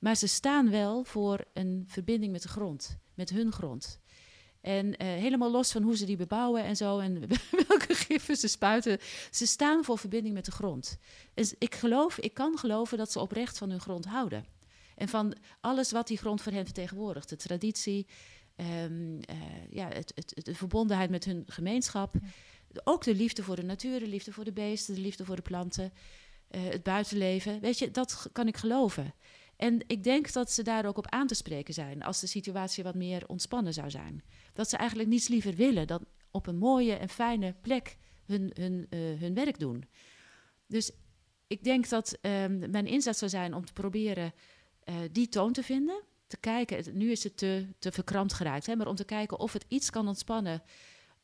Maar ze staan wel voor een verbinding met de grond, met hun grond. En uh, helemaal los van hoe ze die bebouwen en zo en welke giffen ze spuiten. Ze staan voor verbinding met de grond. Dus ik geloof, ik kan geloven dat ze oprecht van hun grond houden. En van alles wat die grond voor hen vertegenwoordigt. De traditie, um, uh, ja, het, het, de verbondenheid met hun gemeenschap. Ja. Ook de liefde voor de natuur, de liefde voor de beesten, de liefde voor de planten, uh, het buitenleven. Weet je, dat kan ik geloven. En ik denk dat ze daar ook op aan te spreken zijn als de situatie wat meer ontspannen zou zijn. Dat ze eigenlijk niets liever willen dan op een mooie en fijne plek hun, hun, uh, hun werk doen. Dus ik denk dat um, mijn inzet zou zijn om te proberen uh, die toon te vinden te kijken. Nu is het te, te verkrampt geraakt, hè, maar om te kijken of het iets kan ontspannen,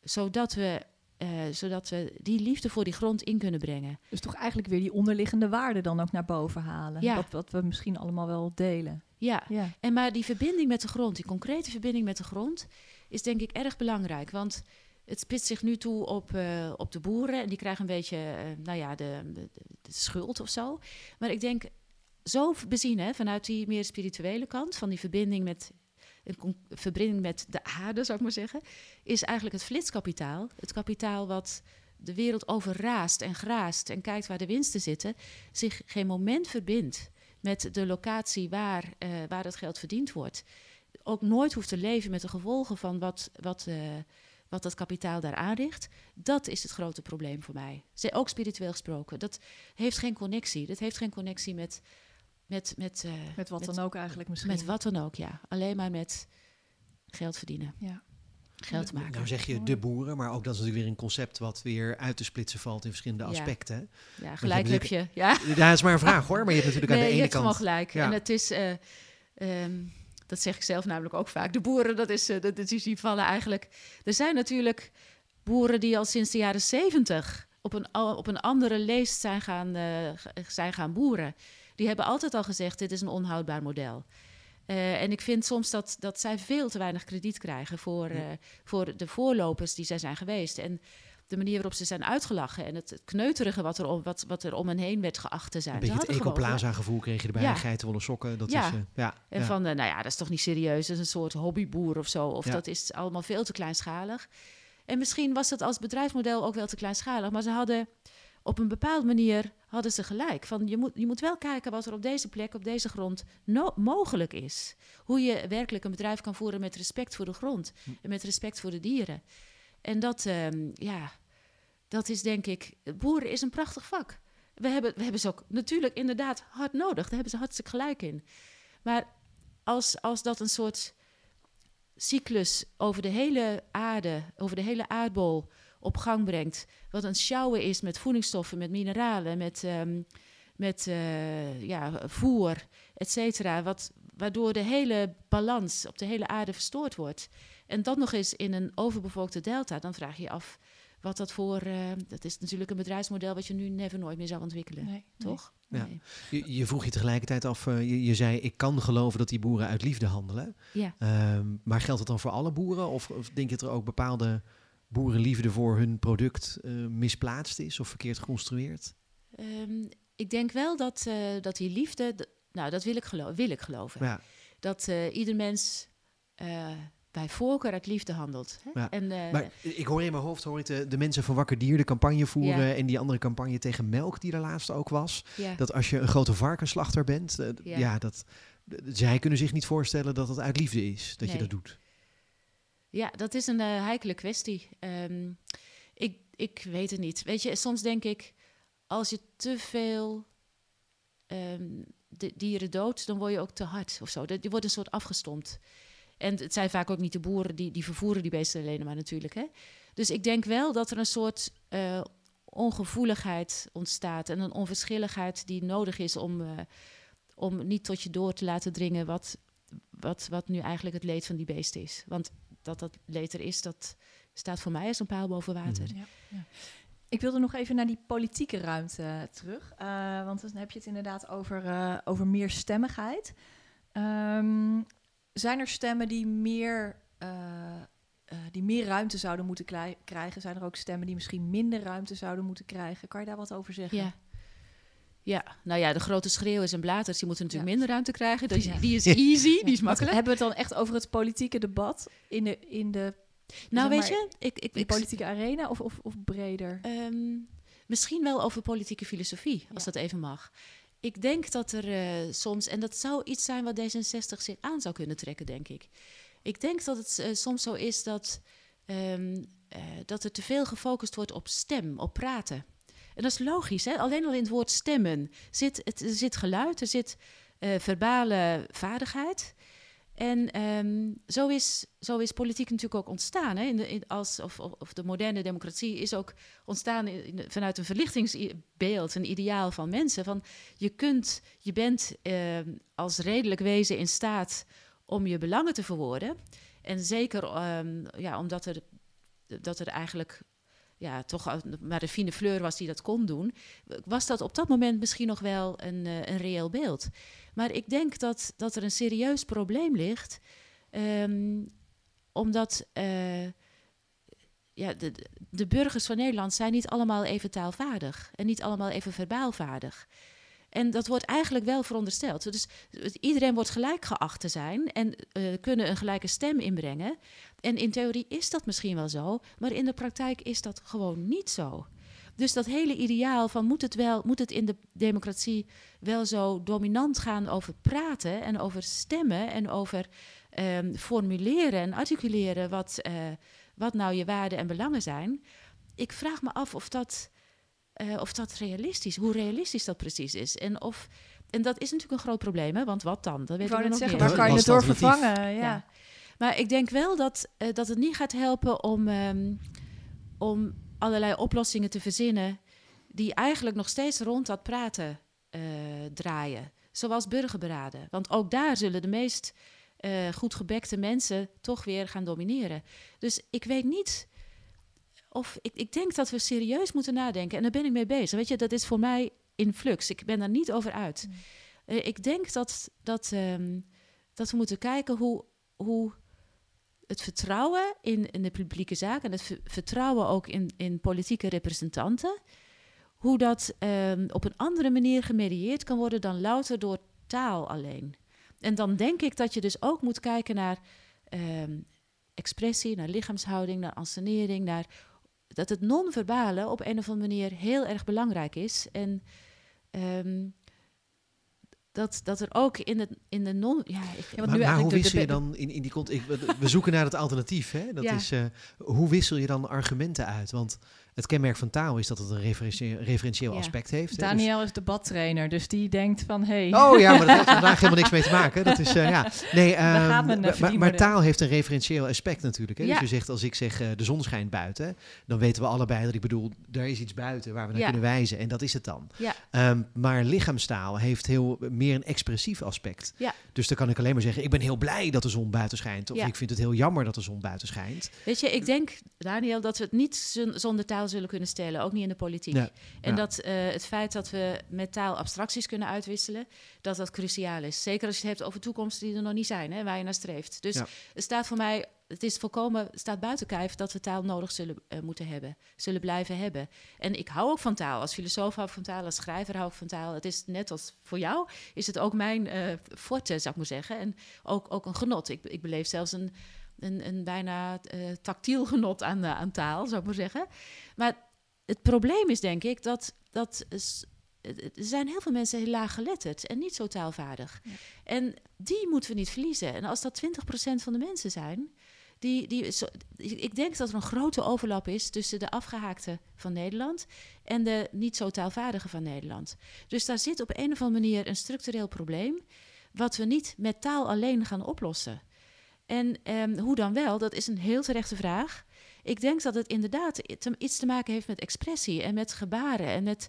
zodat we eh, zodat we die liefde voor die grond in kunnen brengen. Dus toch eigenlijk weer die onderliggende waarden dan ook naar boven halen. Ja. Wat, wat we misschien allemaal wel delen. Ja, Ja. en maar die verbinding met de grond, die concrete verbinding met de grond, is denk ik erg belangrijk. Want het spitst zich nu toe op, eh, op de boeren. En die krijgen een beetje, eh, nou ja, de, de, de schuld of zo. Maar ik denk, zo bezien, hè, vanuit die meer spirituele kant, van die verbinding met, een verbinding met de aarde, zou ik maar zeggen, is eigenlijk het flitskapitaal. Het kapitaal wat de wereld overraast en graast en kijkt waar de winsten zitten, zich geen moment verbindt met de locatie waar, eh, waar het geld verdiend wordt. Ook nooit hoeft te leven met de gevolgen van wat, wat, eh, wat dat kapitaal daar aanricht. Dat is het grote probleem voor mij. Ook spiritueel gesproken. Dat heeft geen connectie. Dat heeft geen connectie met. Met, met, eh, Met wat met- dan ook eigenlijk misschien. Met wat dan ook, ja. Alleen maar met geld verdienen, Ja. geld maken. Nou zeg je de boeren, maar ook dat is natuurlijk weer een concept wat weer uit te splitsen valt in verschillende Ja. aspecten. hè? ja, gelijk heb je. Ja. Ja, dat is maar een vraag hoor, maar je hebt natuurlijk aan nee, de je ene hebt gewoon kant... gelijk. Ja. En het is, eh, ehm, dat zeg ik zelf namelijk ook vaak. De boeren, dat is, eh, dat, is die vallen eigenlijk. Er zijn natuurlijk boeren die al sinds de jaren zeventig op een, op een andere leest zijn gaan, eh, zijn gaan boeren. Die hebben altijd al gezegd: dit is een onhoudbaar model. Eh, en ik vind soms dat, dat zij veel te weinig krediet krijgen voor, eh, voor de voorlopers die zij zijn geweest. En de manier waarop ze zijn uitgelachen en het, het kneuterige wat er, om, wat, wat er om hen heen werd geacht te zijn. Een Ze beetje het hadden gewoon- Ecoplaza gevoel kreeg je erbij, Ja. geitenwolle sokken. Dat Ja. is, eh, ja, En ja. van, nou ja, dat is toch niet serieus, dat is een soort hobbyboer of zo. Of Ja. dat is allemaal veel te kleinschalig. En misschien was dat als bedrijfsmodel ook wel te kleinschalig, maar ze hadden op een bepaalde manier hadden ze gelijk. Van je, moet, je moet wel kijken wat er op deze plek, op deze grond mogelijk is. Hoe je werkelijk een bedrijf kan voeren met respect voor de grond en met respect voor de dieren. En dat, ehm, ja, dat is denk ik, boeren is een prachtig vak. We hebben, we hebben ze ook natuurlijk inderdaad hard nodig. Daar hebben ze hartstikke gelijk in. Maar als, als dat een soort cyclus over de hele aarde, over de hele aardbol op gang brengt, wat een sjouwen is met voedingsstoffen, met mineralen, met, ehm, met eh, ja, voer, et cetera, wat, waardoor de hele balans op de hele aarde verstoord wordt. En dat nog eens in een overbevolkte delta, dan vraag je je af wat dat voor... eh, dat is natuurlijk een bedrijfsmodel wat je nu never nooit meer zou ontwikkelen, Nee, nee. toch? Ja. Nee. Je, je vroeg je tegelijkertijd af, eh, je, je zei ik kan geloven dat die boeren uit liefde handelen. Ja. Ehm, maar geldt dat dan voor alle boeren? Of, of denk je dat er ook bepaalde boerenliefde voor hun product eh, misplaatst is of verkeerd geconstrueerd? Ehm, ik denk wel dat, eh, dat die liefde, nou dat wil ik, gelo wil ik geloven. Ja, Dat eh, ieder mens bij voorkeur uit liefde handelt. Hè? Ja, En, maar ik hoor in mijn hoofd hoor ik de, de mensen van Wakker Dier de campagne voeren Ja. en die andere campagne tegen melk die er laatst ook was. Dat als je een grote varkensslachter bent, ja. Dat, zij kunnen zich niet voorstellen dat het uit liefde is dat je dat doet. Ja, dat is een eh, heikele kwestie. Ehm, ik, ik weet het niet. Weet je, soms denk ik, als je te veel ehm, de dieren doodt, dan word je ook te hard of zo. Je wordt een soort afgestompt. En het zijn vaak ook niet de boeren die, die vervoeren die beesten alleen maar natuurlijk. Hè? Dus ik denk wel dat er een soort eh, ongevoeligheid ontstaat en een onverschilligheid die nodig is om, eh, om niet tot je door te laten dringen wat, wat, wat nu eigenlijk het leed van die beesten is. Want dat dat leed er is, dat staat voor mij als een paal boven water. Mhm. Ja, ja. Ik wilde nog even naar die politieke ruimte terug. eh, want dan heb je het inderdaad over, eh, over meer stemmigheid. Ehm, zijn er stemmen die meer, eh, eh, die meer ruimte zouden moeten krijgen? Zijn er ook stemmen die misschien minder ruimte zouden moeten krijgen? Kan je daar wat over zeggen? Ja. Ja, nou ja, de grote schreeuwers en blaters, die moeten natuurlijk Ja. minder ruimte krijgen. Dus. Die is easy, die is makkelijk. Hebben we het dan echt over het politieke debat in de, in de Nou, weet maar, je, ik, ik, ik, politieke arena of, of, of breder? Ehm, misschien wel over politieke filosofie, als Ja. dat even mag. Ik denk dat er eh, soms, en dat zou iets zijn wat D66 zich aan zou kunnen trekken, denk ik. Ik denk dat het eh, soms zo is dat, eh, dat er te veel gefocust wordt op stem, op praten. En dat is logisch, hè? alleen al in het woord stemmen zit, het, zit geluid, er zit eh, verbale vaardigheid. En ehm, zo, is, zo is politiek natuurlijk ook ontstaan. Hè? In de, als, of, of, de moderne democratie is ook ontstaan vanuit een verlichtingsbeeld, een ideaal van mensen. Van je kunt, je bent ehm, als redelijk wezen in staat om je belangen te verwoorden. En zeker ehm, ja, omdat er, dat er eigenlijk ja, toch maar de fine fleur was die dat kon doen, was dat op dat moment misschien nog wel een, uh, een reëel beeld. Maar ik denk dat, dat er een serieus probleem ligt, ehm, omdat uh, ja, de, de burgers van Nederland zijn niet allemaal even taalvaardig en niet allemaal even verbaalvaardig. En dat wordt eigenlijk wel verondersteld. Dus iedereen wordt gelijk geacht te zijn en uh, kunnen een gelijke stem inbrengen. En in theorie is dat misschien wel zo, maar in de praktijk is dat gewoon niet zo. Dus dat hele ideaal van moet het, wel, moet het in de democratie wel zo dominant gaan over praten en over stemmen en over um, formuleren en articuleren wat, uh, wat nou je waarden en belangen zijn. Ik vraag me af of dat uh, of dat realistisch, hoe realistisch dat precies is. En, of, en dat is natuurlijk een groot probleem, hè? want wat dan? Dat weet ik nog zeggen, waar kan je het door vervangen? Ja. ja. Maar ik denk wel dat, uh, dat het niet gaat helpen om, um, om allerlei oplossingen te verzinnen die eigenlijk nog steeds rond dat praten uh, draaien. Zoals burgerberaden. Want ook daar zullen de meest uh, goed gebekte mensen toch weer gaan domineren. Dus ik weet niet of ik, ik denk dat we serieus moeten nadenken. En daar ben ik mee bezig. Weet je, dat is voor mij in flux. Ik ben daar niet over uit. Mm. Uh, ik denk dat, dat, um, dat we moeten kijken hoe, hoe het vertrouwen in, in de publieke zaak en het vertrouwen ook in, in politieke representanten, hoe dat um, op een andere manier gemedieerd kan worden dan louter door taal alleen. En dan denk ik dat je dus ook moet kijken naar um, expressie, naar lichaamshouding, naar ansenering, naar dat het non-verbale op een of andere manier heel erg belangrijk is. En um, dat, dat er ook in, het, in de non... Ja, ik, ja, maar, maar hoe wissel je dan in, in die context... We zoeken naar het alternatief, hè? Dat ja. is, uh, hoe wissel je dan argumenten uit? Want het kenmerk van taal is dat het een referentieel, referentieel ja. aspect heeft. Daniel hè? Dus... is debattrainer, dus die denkt van... Hey. Oh ja, maar dat heeft vandaag helemaal niks mee te maken. Dat is, uh, ja. Nee, um, maar, maar, taal heeft een referentieel aspect natuurlijk. Hè? Ja. Dus je zegt, als ik zeg uh, de zon schijnt buiten... dan weten we allebei dat ik bedoel... er is iets buiten waar we naar ja. kunnen wijzen. En dat is het dan. Um, maar lichaamstaal heeft heel meer een expressief aspect. Dus dan kan ik alleen maar zeggen... ik ben heel blij dat de zon buiten schijnt. Of ik vind het heel jammer dat de zon buiten schijnt. Weet je, ik denk, Daniel, dat we het niet zonder taal zullen kunnen stellen, ook niet in de politiek. Ja, en ja. dat uh, het feit dat we met taal abstracties kunnen uitwisselen, dat dat cruciaal is. Zeker als je het hebt over toekomsten die er nog niet zijn, hè, waar je naar streeft. Dus ja. het staat voor mij, het is volkomen, staat buiten kijf dat we taal nodig zullen uh, moeten hebben, zullen blijven hebben. En ik hou ook van taal. Als filosoof hou ik van taal, als schrijver hou ik van taal. Het is net als voor jou, is het ook mijn uh, forte, zou ik maar zeggen. En ook, ook een genot. Ik, ik beleef zelfs een een, een bijna uh, tactiel genot aan, uh, aan taal, zou ik maar zeggen. Maar het probleem is denk ik dat, dat is, er zijn heel veel mensen heel laag geletterd en niet zo taalvaardig. Ja. En die moeten we niet verliezen. En als dat 20% van de mensen zijn, die, die, zo, ik denk dat er een grote overlap is tussen de afgehaakte van Nederland en de niet zo taalvaardige van Nederland. Dus daar zit op een of andere manier een structureel probleem, wat we niet met taal alleen gaan oplossen. En um, hoe dan wel, dat is een heel terechte vraag. Ik denk dat het inderdaad iets te maken heeft met expressie en met gebaren en met.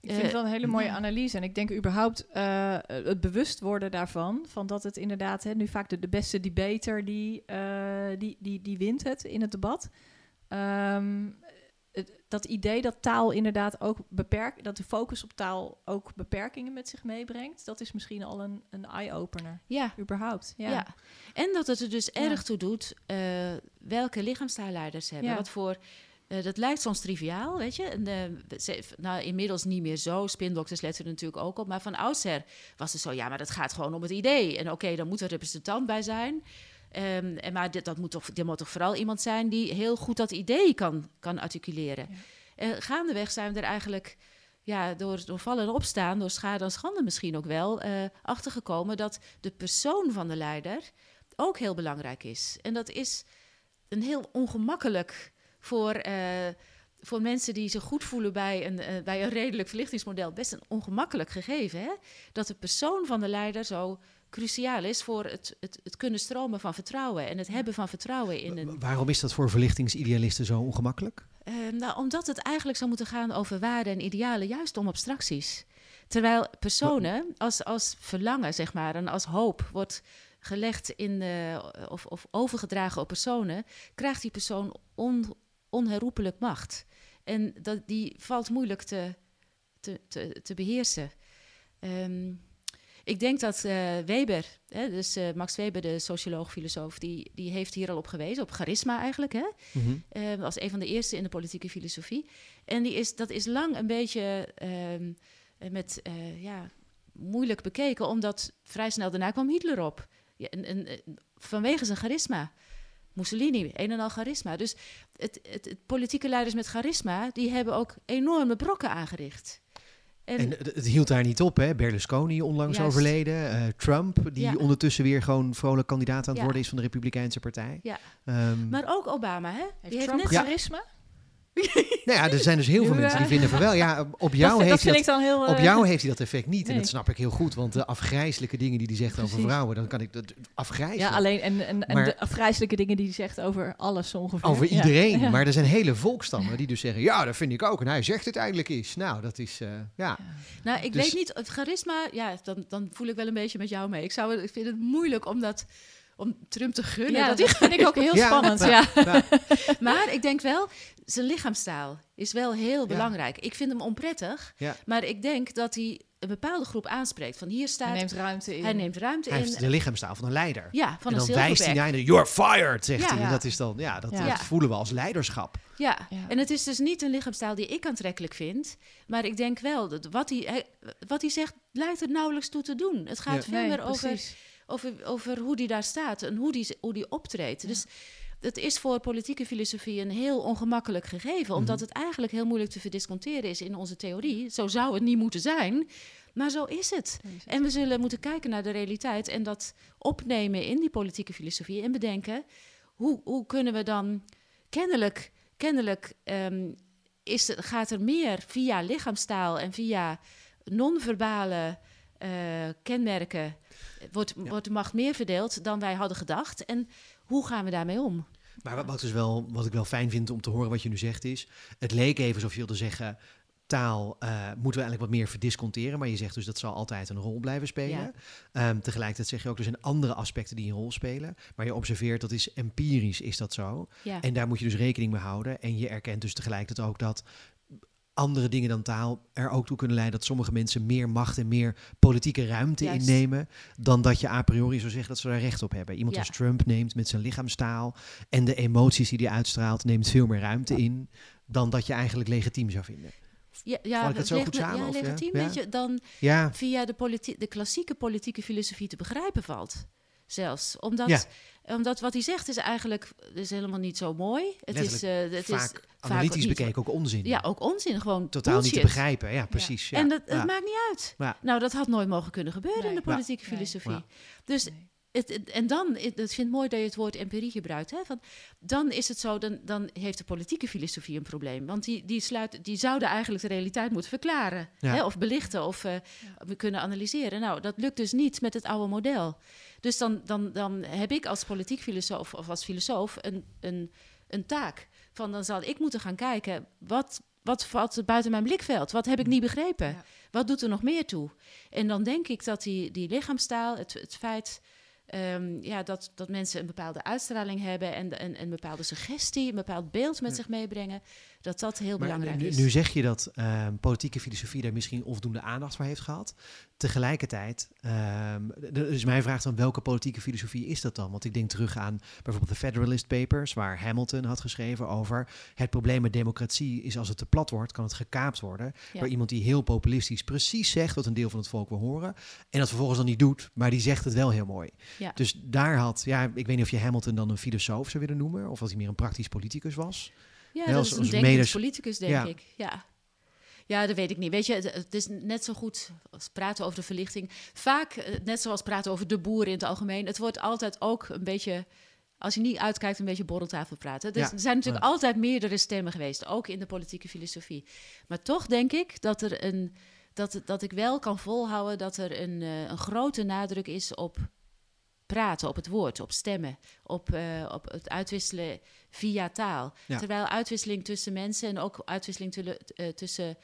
Ik vind het wel een hele mooie analyse. En ik denk überhaupt uh, het bewust worden daarvan. Van dat het inderdaad, hè, nu vaak de, de beste debater die, uh, die, die, die wint het in het debat. Um, dat idee dat taal inderdaad ook beperkt, dat de focus op taal ook beperkingen met zich meebrengt, dat is misschien al een, een eye-opener. Ja. Überhaupt. Ja. ja. En dat het er dus ja. erg toe doet uh, welke lichaamstaalleiders hebben. Ja. Wat voor. Uh, dat lijkt soms triviaal, weet je. En, uh, nou, inmiddels niet meer zo. Spindokters letten er natuurlijk ook op. Maar van oudsher was het zo, ja, maar dat gaat gewoon om het idee. En oké, okay, dan moet er representant bij zijn. Um, en maar dit, dat moet toch, dit moet toch vooral iemand zijn die heel goed dat idee kan, kan articuleren. Ja. En gaandeweg zijn we er eigenlijk ja, door, door vallen en opstaan, door schade en schande misschien ook wel, uh, achtergekomen dat de persoon van de leider ook heel belangrijk is. En dat is een heel ongemakkelijk voor, uh, voor mensen die zich goed voelen bij een, uh, bij een redelijk verlichtingsmodel, best een ongemakkelijk gegeven. Hè? Dat de persoon van de leider zo cruciaal is voor het, het, het, kunnen stromen van vertrouwen en het hebben van vertrouwen in een. Waarom is dat voor verlichtingsidealisten zo ongemakkelijk? Uh, nou, omdat het eigenlijk zou moeten gaan over waarden en idealen, juist om abstracties. Terwijl personen als, als verlangen, zeg maar, en als hoop wordt gelegd in of, of overgedragen op personen, krijgt die persoon on, onherroepelijk macht. En dat, die valt moeilijk te, te, te, te beheersen. Ehm, ik denk dat uh, Weber, hè, dus uh, Max Weber, de socioloog, filosoof, die, die heeft hier al op gewezen, op charisma eigenlijk. Hè? Mm -hmm. uh, als een van de eerste in de politieke filosofie. En die is, dat is lang een beetje um, met, ja, moeilijk bekeken, omdat vrij snel daarna kwam Hitler op. Ja, en, en, vanwege zijn charisma. Mussolini, een en al charisma. Dus het, het, het, politieke leiders met charisma, die hebben ook enorme brokken aangericht. En, en het, het, hield daar niet op, hè? Berlusconi onlangs Juist. overleden. Uh, Trump, die ja. ondertussen weer gewoon vrolijk kandidaat aan het ja. worden is van de Republikeinse Partij. Ja. Um, maar ook Obama, hè? Heeft die Trump heeft net charisma? Nou ja, er zijn dus heel veel mensen die vinden van wel. Ja, op jou, dat, heeft, dat hij dat, heel, op jou heeft hij dat effect niet. Nee. En dat snap ik heel goed. Want de afgrijzelijke dingen die hij zegt Precies. over vrouwen, dan kan ik dat afgrijzelijk. Ja, alleen en, en, en de afgrijzelijke dingen die hij zegt over alles ongeveer. Over iedereen. Ja. Maar er zijn hele volkstammen die dus zeggen: ja, dat vind ik ook. En hij zegt het eindelijk eens. Nou, dat is uh, ja. Nou, ik dus, weet niet, het charisma, ja, dan, dan voel ik wel een beetje met jou mee. Ik, zou, ik vind het moeilijk om dat om Trump te gunnen. Ja, dat, dat vind ik ook heel ja, spannend. Ja. ja. maar ik denk wel, zijn lichaamstaal is wel heel belangrijk. Ik vind hem onprettig, maar ik denk dat hij een bepaalde groep aanspreekt. Van hier staat... Hij neemt ruimte in. Hij neemt ruimte hij in. Heeft de lichaamstaal van een leider. Ja, van en een dan wijst hij naar you're fired, zegt hij. En dat is dan, ja, dat, dat voelen we als leiderschap. Ja. en het is dus niet een lichaamstaal die ik aantrekkelijk vind. Maar ik denk wel, dat wat hij, hij wat hij zegt, lijkt er nauwelijks toe te doen. Het gaat veel nee, meer over, over, over hoe die daar staat en hoe die, hoe die optreedt. Dus het is voor politieke filosofie een heel ongemakkelijk gegeven, omdat het eigenlijk heel moeilijk te verdisconteren is in onze theorie. Zo zou het niet moeten zijn, maar zo is het. En we zullen moeten kijken naar de realiteit en dat opnemen in die politieke filosofie en bedenken hoe, hoe kunnen we dan kennelijk, kennelijk um, is, gaat er meer via lichaamstaal en via non-verbale uh, kenmerken wordt, ja. wordt de macht meer verdeeld dan wij hadden gedacht. En hoe gaan we daarmee om? Maar wat, dus wel, wat ik wel fijn vind om te horen wat je nu zegt is... het leek even alsof je wilde zeggen... taal uh, moeten we eigenlijk wat meer verdisconteren... maar je zegt dus dat zal altijd een rol blijven spelen. Ja. Um, tegelijkertijd zeg je ook, er zijn andere aspecten die een rol spelen... maar je observeert, dat is empirisch, is dat zo. Ja. En daar moet je dus rekening mee houden. En je erkent dus tegelijkertijd ook dat andere dingen dan taal er ook toe kunnen leiden dat sommige mensen meer macht en meer politieke ruimte Juist. innemen dan dat je a priori zou zeggen dat ze daar recht op hebben. Iemand ja. als Trump neemt met zijn lichaamstaal en de emoties die hij uitstraalt neemt veel meer ruimte in dan dat je eigenlijk legitiem zou vinden. Ja, ja, ik het zo goed samen? Ja, of, legitiem ja? dat je dan ja. via de, de klassieke politieke filosofie te begrijpen valt. Zelfs. Omdat, ja. Omdat wat hij zegt is eigenlijk is helemaal niet zo mooi. Het is, uh, het vaak is analytisch vaak bekeken ook onzin. Ja, ook onzin. Gewoon Totaal bullshit. niet te begrijpen. Ja, precies. Ja. En dat, dat maakt niet uit. Nou, dat had nooit mogen kunnen gebeuren nee. in de politieke filosofie. Dus nee. Het, het, en dan, ik vind het mooi dat je het woord empirie gebruikt. Hè? Van, dan is het zo, dan, dan heeft de politieke filosofie een probleem. Want die, die, sluit, die zouden eigenlijk de realiteit moeten verklaren. Ja. Hè? Of belichten of uh, we kunnen analyseren. Nou, dat lukt dus niet met het oude model. Dus dan, dan, dan heb ik als politiek filosoof of als filosoof een, een, een taak. Van dan zal ik moeten gaan kijken, wat, wat valt buiten mijn blikveld? Wat heb ik niet begrepen? Ja. Wat doet er nog meer toe? En dan denk ik dat die, die lichaamstaal, het, het feit Um, ja, dat, dat mensen een bepaalde uitstraling hebben en, en een bepaalde suggestie, een bepaald beeld met ja. zich meebrengen, dat dat heel maar belangrijk nu, is. Nu zeg je dat uh, politieke filosofie daar misschien onvoldoende aandacht voor heeft gehad. Tegelijkertijd, um, is mijn vraag dan, welke politieke filosofie is dat dan? Want ik denk terug aan bijvoorbeeld de Federalist Papers, waar Hamilton had geschreven over het probleem met democratie is als het te plat wordt, kan het gekaapt worden ja. door iemand die heel populistisch precies zegt wat een deel van het volk wil horen en dat vervolgens dan niet doet, maar die zegt het wel heel mooi. Ja. Dus daar had, ja, ik weet niet of je Hamilton dan een filosoof zou willen noemen, of als hij meer een praktisch politicus was. Ja, dat is een denkend politicus, denk ja. ik. Ja. Ja, dat weet ik niet. Weet je, het, is net zo goed als praten over de verlichting. Vaak, net zoals praten over de boeren in het algemeen. Het wordt altijd ook een beetje, als je niet uitkijkt, een beetje borreltafel praten. Dus ja. Er zijn natuurlijk ja. altijd meerdere stemmen geweest, ook in de politieke filosofie. Maar toch denk ik dat er een, dat, dat ik wel kan volhouden dat er een, uh, een grote nadruk is op praten, op het woord, op stemmen, op, uh, op het uitwisselen via taal. Ja. Terwijl uitwisseling tussen mensen en ook uitwisseling tulle, uh, tussen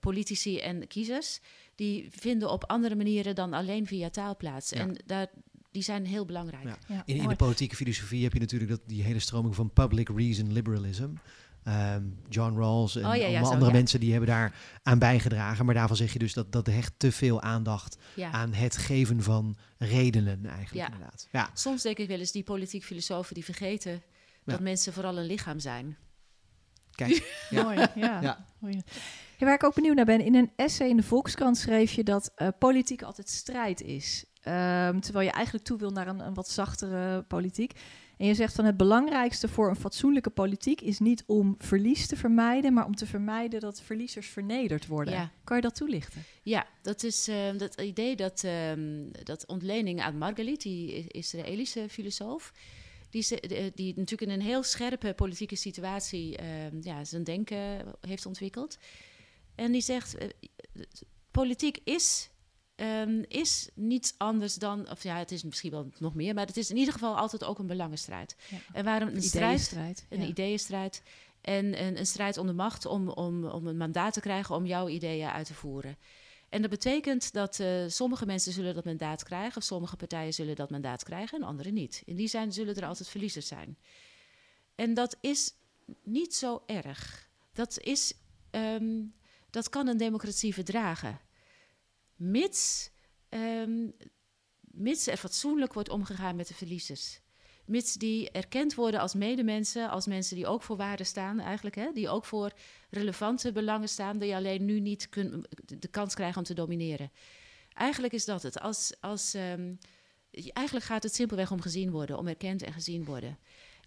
politici en kiezers, die vinden op andere manieren dan alleen via taal plaats. Ja. En daar, die zijn heel belangrijk. Ja. In, in, de politieke filosofie heb je natuurlijk dat, die hele stroming van public reason liberalism. Ehm, John Rawls en Oh, ja, ja, allemaal zo, andere ja. mensen die hebben daar aan bijgedragen. Maar daarvan zeg je dus dat dat hecht te veel aandacht Ja. aan het geven van redenen eigenlijk Ja. inderdaad. Ja, Soms denk ik wel eens, die politiek filosofen die vergeten dat mensen vooral een lichaam zijn. kijk. Ja. Mooi, ja. Ja, waar ik ook benieuwd naar ben, in een essay in de Volkskrant schreef je dat eh, politiek altijd strijd is. Ehm, terwijl je eigenlijk toe wil naar een, een wat zachtere politiek. En je zegt van het belangrijkste voor een fatsoenlijke politiek is niet om verlies te vermijden, maar om te vermijden dat verliezers vernederd worden. Ja. Kan je dat toelichten? Ja, dat is eh, dat idee dat, ehm, dat ontlening aan Margalit, die Israëlische filosoof, die, die natuurlijk in een heel scherpe politieke situatie ehm, ja, zijn denken heeft ontwikkeld. En die zegt, eh, politiek is, ehm, is niets anders dan, of ja, het is misschien wel nog meer, maar het is in ieder geval altijd ook een belangenstrijd. Ja. En waarom een strijd, een ja. ideeënstrijd en een, een strijd om de macht om, om, om een mandaat te krijgen om jouw ideeën uit te voeren. En dat betekent dat eh, sommige mensen zullen dat mandaat krijgen, of sommige partijen zullen dat mandaat krijgen en andere niet. In die zijn zullen er altijd verliezers zijn. En dat is niet zo erg. Dat, is, ehm, dat kan een democratie verdragen. Mits, ehm, mits er fatsoenlijk wordt omgegaan met de verliezers. Mits die erkend worden als medemensen, als mensen die ook voor waarde staan eigenlijk. Hè? Die ook voor relevante belangen staan, die alleen nu niet kun, de kans krijgen om te domineren. Eigenlijk is dat het. Als, als, ehm, eigenlijk gaat het simpelweg om gezien worden, om erkend en gezien worden.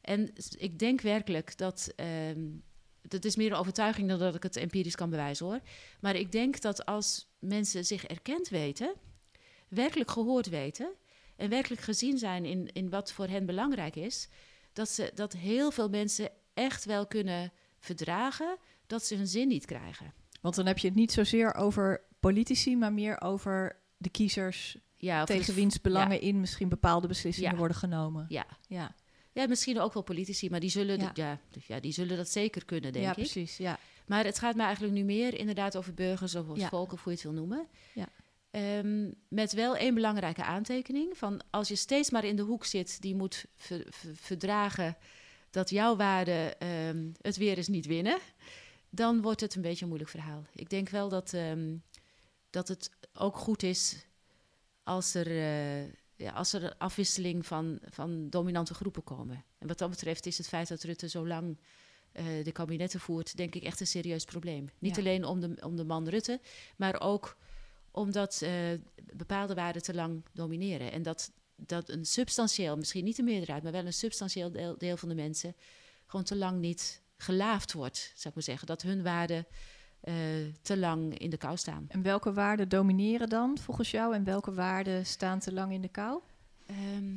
En ik denk werkelijk dat. ehm, dat is meer een overtuiging dan dat ik het empirisch kan bewijzen hoor. Maar ik denk dat als mensen zich erkend weten, werkelijk gehoord weten en werkelijk gezien zijn in, in wat voor hen belangrijk is, dat, ze, dat heel veel mensen echt wel kunnen verdragen dat ze hun zin niet krijgen. Want dan heb je het niet zozeer over politici, maar meer over de kiezers Ja, tegen wiens belangen in misschien bepaalde beslissingen Ja. worden genomen. Ja. Ja, ja, misschien ook wel politici, maar die zullen, Ja. ja. Ja, die zullen dat zeker kunnen, denk ja ik. precies. Ja. Maar het gaat me eigenlijk nu meer inderdaad over burgers of Ja. volk, of hoe je het wil noemen. Ja. Ehm, met wel één belangrijke aantekening: van als je steeds maar in de hoek zit, die moet ver- ver- verdragen dat jouw waarden ehm, het weer eens niet winnen, dan wordt het een beetje een moeilijk verhaal. Ik denk wel dat, ehm, dat het ook goed is als er, eh, ja, als er een afwisseling van, van dominante groepen komen. En wat dat betreft is het feit dat Rutte zo lang eh, de kabinetten voert, denk ik echt een serieus probleem. Niet Ja. alleen om de, om de man Rutte, maar ook omdat eh, bepaalde waarden te lang domineren. En dat, dat een substantieel, misschien niet de meerderheid, maar wel een substantieel deel, deel van de mensen gewoon te lang niet gelaafd wordt, zou ik maar zeggen. Dat hun waarden eh, te lang in de kou staan. En welke waarden domineren dan volgens jou en welke waarden staan te lang in de kou? Ehm,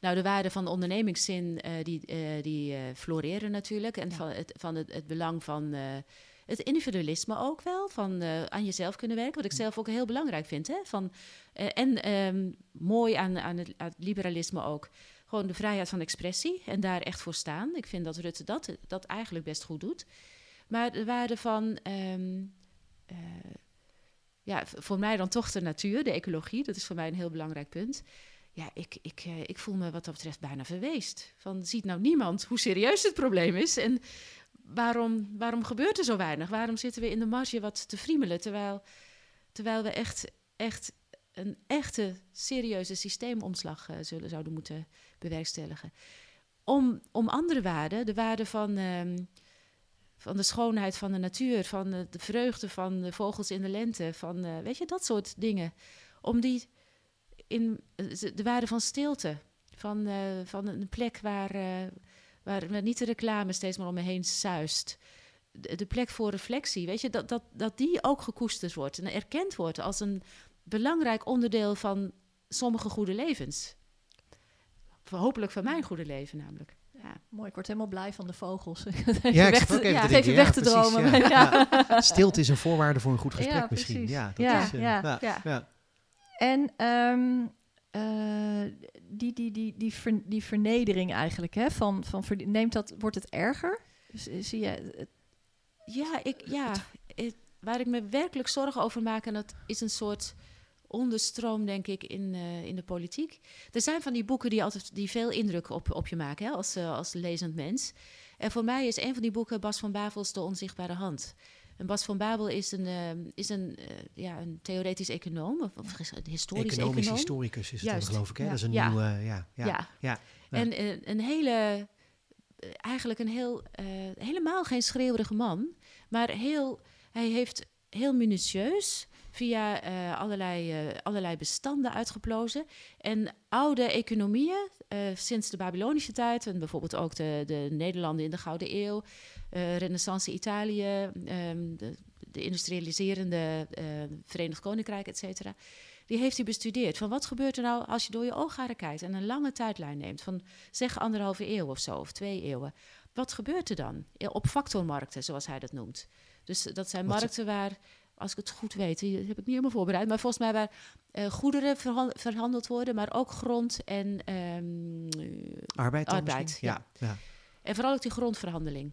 nou, de waarden van de ondernemingszin eh, die, eh, die floreren natuurlijk. En Ja. van, het, van het, het belang van het individualisme ook wel. Van aan jezelf kunnen werken. Wat ik zelf ook heel belangrijk vind. Hè? Van, en ehm, mooi aan, aan, het, aan het liberalisme ook. Gewoon de vrijheid van expressie en daar echt voor staan. Ik vind dat Rutte dat, dat eigenlijk best goed doet. Maar de waarde van... ehm, eh, ja, voor mij dan toch de natuur, de ecologie. Dat is voor mij een heel belangrijk punt. Ja, ik, ik, eh, ik voel me wat dat betreft bijna verweest. Van, ziet nou niemand hoe serieus het probleem is? En waarom, waarom gebeurt er zo weinig? Waarom zitten we in de marge wat te friemelen? Terwijl, terwijl we echt, echt een echte serieuze systeemomslag eh, zullen, zouden moeten bewerkstelligen. Om, om andere waarden, de waarde van, ehm, van de schoonheid van de natuur, van de, de vreugde van de vogels in de lente, van eh, weet je, dat soort dingen. Om die in eh, de waarde van stilte, van, eh, van een plek waar, waar waar niet de reclame steeds maar om me heen suist. De, de plek voor reflectie, weet je, dat, dat, dat die ook gekoesterd wordt en erkend wordt als een belangrijk onderdeel van sommige goede levens. Hopelijk van mijn goede leven namelijk. Ja. Mooi, ik word helemaal blij van de vogels. Ja, ik zat ook even ja, te even weg ja, te dromen. ja. Ja. Ja. Stilte is een voorwaarde voor een goed gesprek Ja, misschien. Ja, dat Ja, is, eh, ja, ja, ja. ja. En ehm, eh, die, die, die, die, ver- die vernedering eigenlijk, hè, van, van neemt dat, wordt het erger? Dus, eh, zie je, het- Ja, ik, ja het- waar ik me werkelijk zorgen over maak, en dat is een soort onderstroom, denk ik, in, eh, in de politiek. Er zijn van die boeken die, altijd, die veel indruk op, op je maken hè, als, uh, als lezend mens. En voor mij is een van die boeken Bas van Bavels De Onzichtbare Hand. En Bas van Babel is een, uh, is een, uh, ja, een theoretisch econoom, of, of een historisch Economisch econoom. historicus is het dan, geloof ik. Hè? Ja. Dat is een Ja. nieuwe... ja, ja, Ja. ja. En eh, een hele, eh, eigenlijk een heel, eh, helemaal geen schreeuwerige man, maar heel, hij heeft heel minutieus via eh, allerlei, eh, allerlei bestanden uitgeplozen. En oude economieën, eh, sinds de Babylonische tijd, en bijvoorbeeld ook de, de Nederlanden in de Gouden Eeuw, Renaissance Italië, ehm, de, de industrialiserende Verenigd Koninkrijk, et cetera. Die heeft hij bestudeerd. Van wat gebeurt er nou als je door je oogharen kijkt en een lange tijdlijn neemt, van zeg anderhalve eeuw of zo, of twee eeuwen. Wat gebeurt er dan op factormarkten, zoals hij dat noemt? Dus dat zijn Wat markten waar, als ik het goed weet, heb ik niet helemaal voorbereid, maar volgens mij waar eh, goederen verhan- verhandeld worden, maar ook grond en, ehm, Arbeid Arbeid? Ja. ja. en vooral ook die grondverhandeling.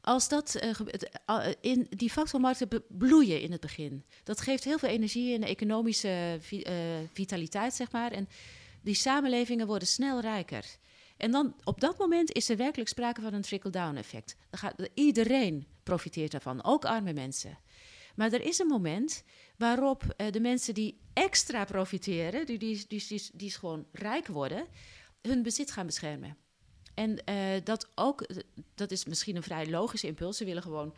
Als dat gebeurt, eh, in die factormarkten bloeien in het begin. Dat geeft heel veel energie en economische vi- vitaliteit, zeg maar. En die samenlevingen worden snel rijker. En dan op dat moment is er werkelijk sprake van een trickle-down effect. Dan gaat, iedereen profiteert daarvan, ook arme mensen. Maar er is een moment waarop eh, de mensen die extra profiteren, die, die, die, die, die gewoon rijk worden, hun bezit gaan beschermen. En eh, dat ook, eh, dat is misschien een vrij logische impuls. Ze willen gewoon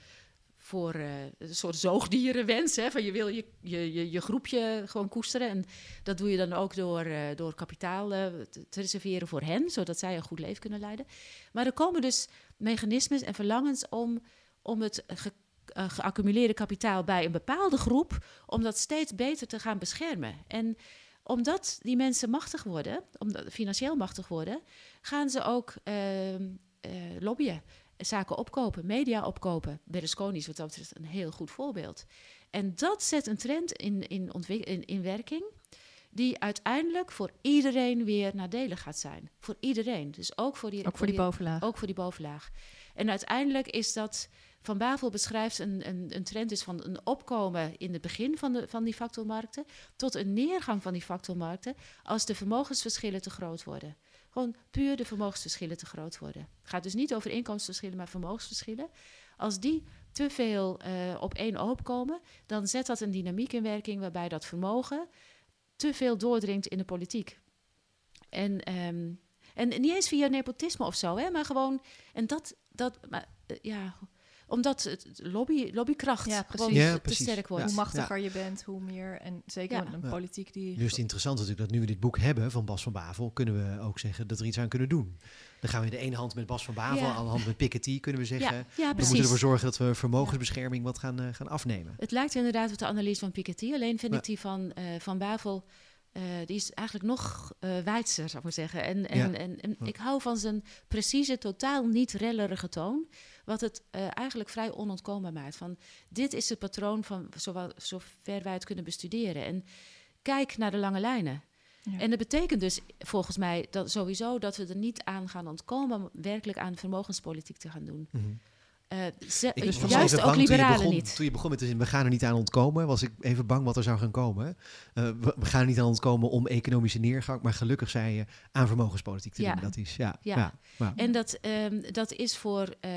voor een soort zoogdierenwens. Hè, van je wil je, je, je, je groepje gewoon koesteren. En dat doe je dan ook door, door kapitaal te, te reserveren voor hen, zodat zij een goed leven kunnen leiden. Maar er komen dus mechanismes en verlangens om, om het eh, geaccumuleerde kapitaal bij een bepaalde groep, om dat steeds beter te gaan beschermen. En omdat die mensen machtig worden, omdat, financieel machtig worden, gaan ze ook ehm, eh, lobbyen, zaken opkopen, media opkopen. Berlusconi is wat dat betreft een heel goed voorbeeld. En dat zet een trend in, in, in, in werking die uiteindelijk voor iedereen weer nadelig gaat zijn. Voor iedereen. Dus ook voor die, Ook voor die bovenlaag. ook voor die bovenlaag. En uiteindelijk is dat, Van Bavel beschrijft een, een, een trend is van een opkomen in het begin van, de, van die factormarkten, tot een neergang van die factormarkten als de vermogensverschillen te groot worden. Gewoon puur de vermogensverschillen te groot worden. Het gaat dus niet over inkomensverschillen, maar vermogensverschillen. Als die te veel eh, op één oog komen, dan zet dat een dynamiek in werking waarbij dat vermogen te veel doordringt in de politiek. En, ehm, en niet eens via nepotisme of zo, hè, maar gewoon. En dat, dat eh, ja, omdat het lobby, lobbykracht Ja, gewoon precies. Ja, te sterk wordt. Ja. Hoe machtiger je bent, hoe meer. En zeker Ja. een Ja. politiek die. Nu is het interessant natuurlijk dat nu we dit boek hebben van Bas van Bavel, kunnen we ook zeggen dat we er iets aan kunnen doen. Dan gaan we in de ene hand met Bas van Bavel, Ja. aan de hand met Piketty, kunnen we zeggen. Ja, ja, we moeten ervoor zorgen dat we vermogensbescherming wat gaan, eh, gaan afnemen. Het lijkt inderdaad op de analyse van Piketty. Alleen vind Ja. ik die van, eh, van Bavel... eh, die is eigenlijk nog eh wijdser, zou ik maar zeggen. En, en, Ja. en, en Ja. ik hou van zijn precieze, totaal niet rellerige toon. Wat het eh, eigenlijk vrij onontkoombaar maakt. Van, dit is het patroon van zowel, zover wij het kunnen bestuderen. En kijk naar de lange lijnen. Ja. En dat betekent dus volgens mij dat sowieso dat we er niet aan gaan ontkomen... om werkelijk aan vermogenspolitiek te gaan doen. Mhm. Eh, ze- Ik was juist even ook bang toen je, liberalen begon, niet. toen je begon met we gaan er niet aan ontkomen, was ik even bang wat er zou gaan komen. Eh, we, we gaan er niet aan ontkomen om economische neergang, maar gelukkig zei je aan vermogenspolitiek te Ja. doen. Dat is, ja, ja. Ja. ja. En dat, ehm, dat is voor eh,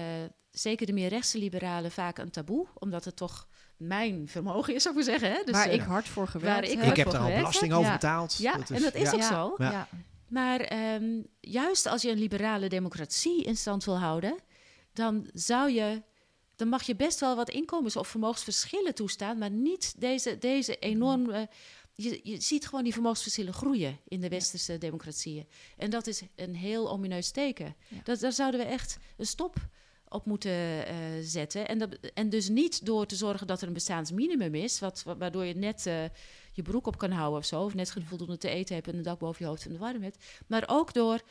zeker de meer rechtse liberalen vaak een taboe, omdat het toch mijn vermogen is, zou ik maar zeggen. Hè? Dus, waar eh, ik hard voor gewerkt ik Ik heb er al belasting over Ja. betaald. Ja, en dat is ja. ook Ja. zo. Ja. Ja. Maar ehm, juist als je een liberale democratie in stand wil houden, dan zou je. Dan mag je best wel wat inkomens- of vermogensverschillen toestaan, maar niet deze, deze enorm. eh, je, je ziet gewoon die vermogensverschillen groeien in de westerse democratieën. En dat is een heel omineus teken. Ja. Dat, daar zouden we echt een stop op moeten eh, zetten. En, dat, en dus niet door te zorgen dat er een bestaansminimum is, wat, wa- waardoor je net eh, je broek op kan houden of zo, of net voldoende te eten hebt en een dak boven je hoofd en de warm hebt. Maar ook door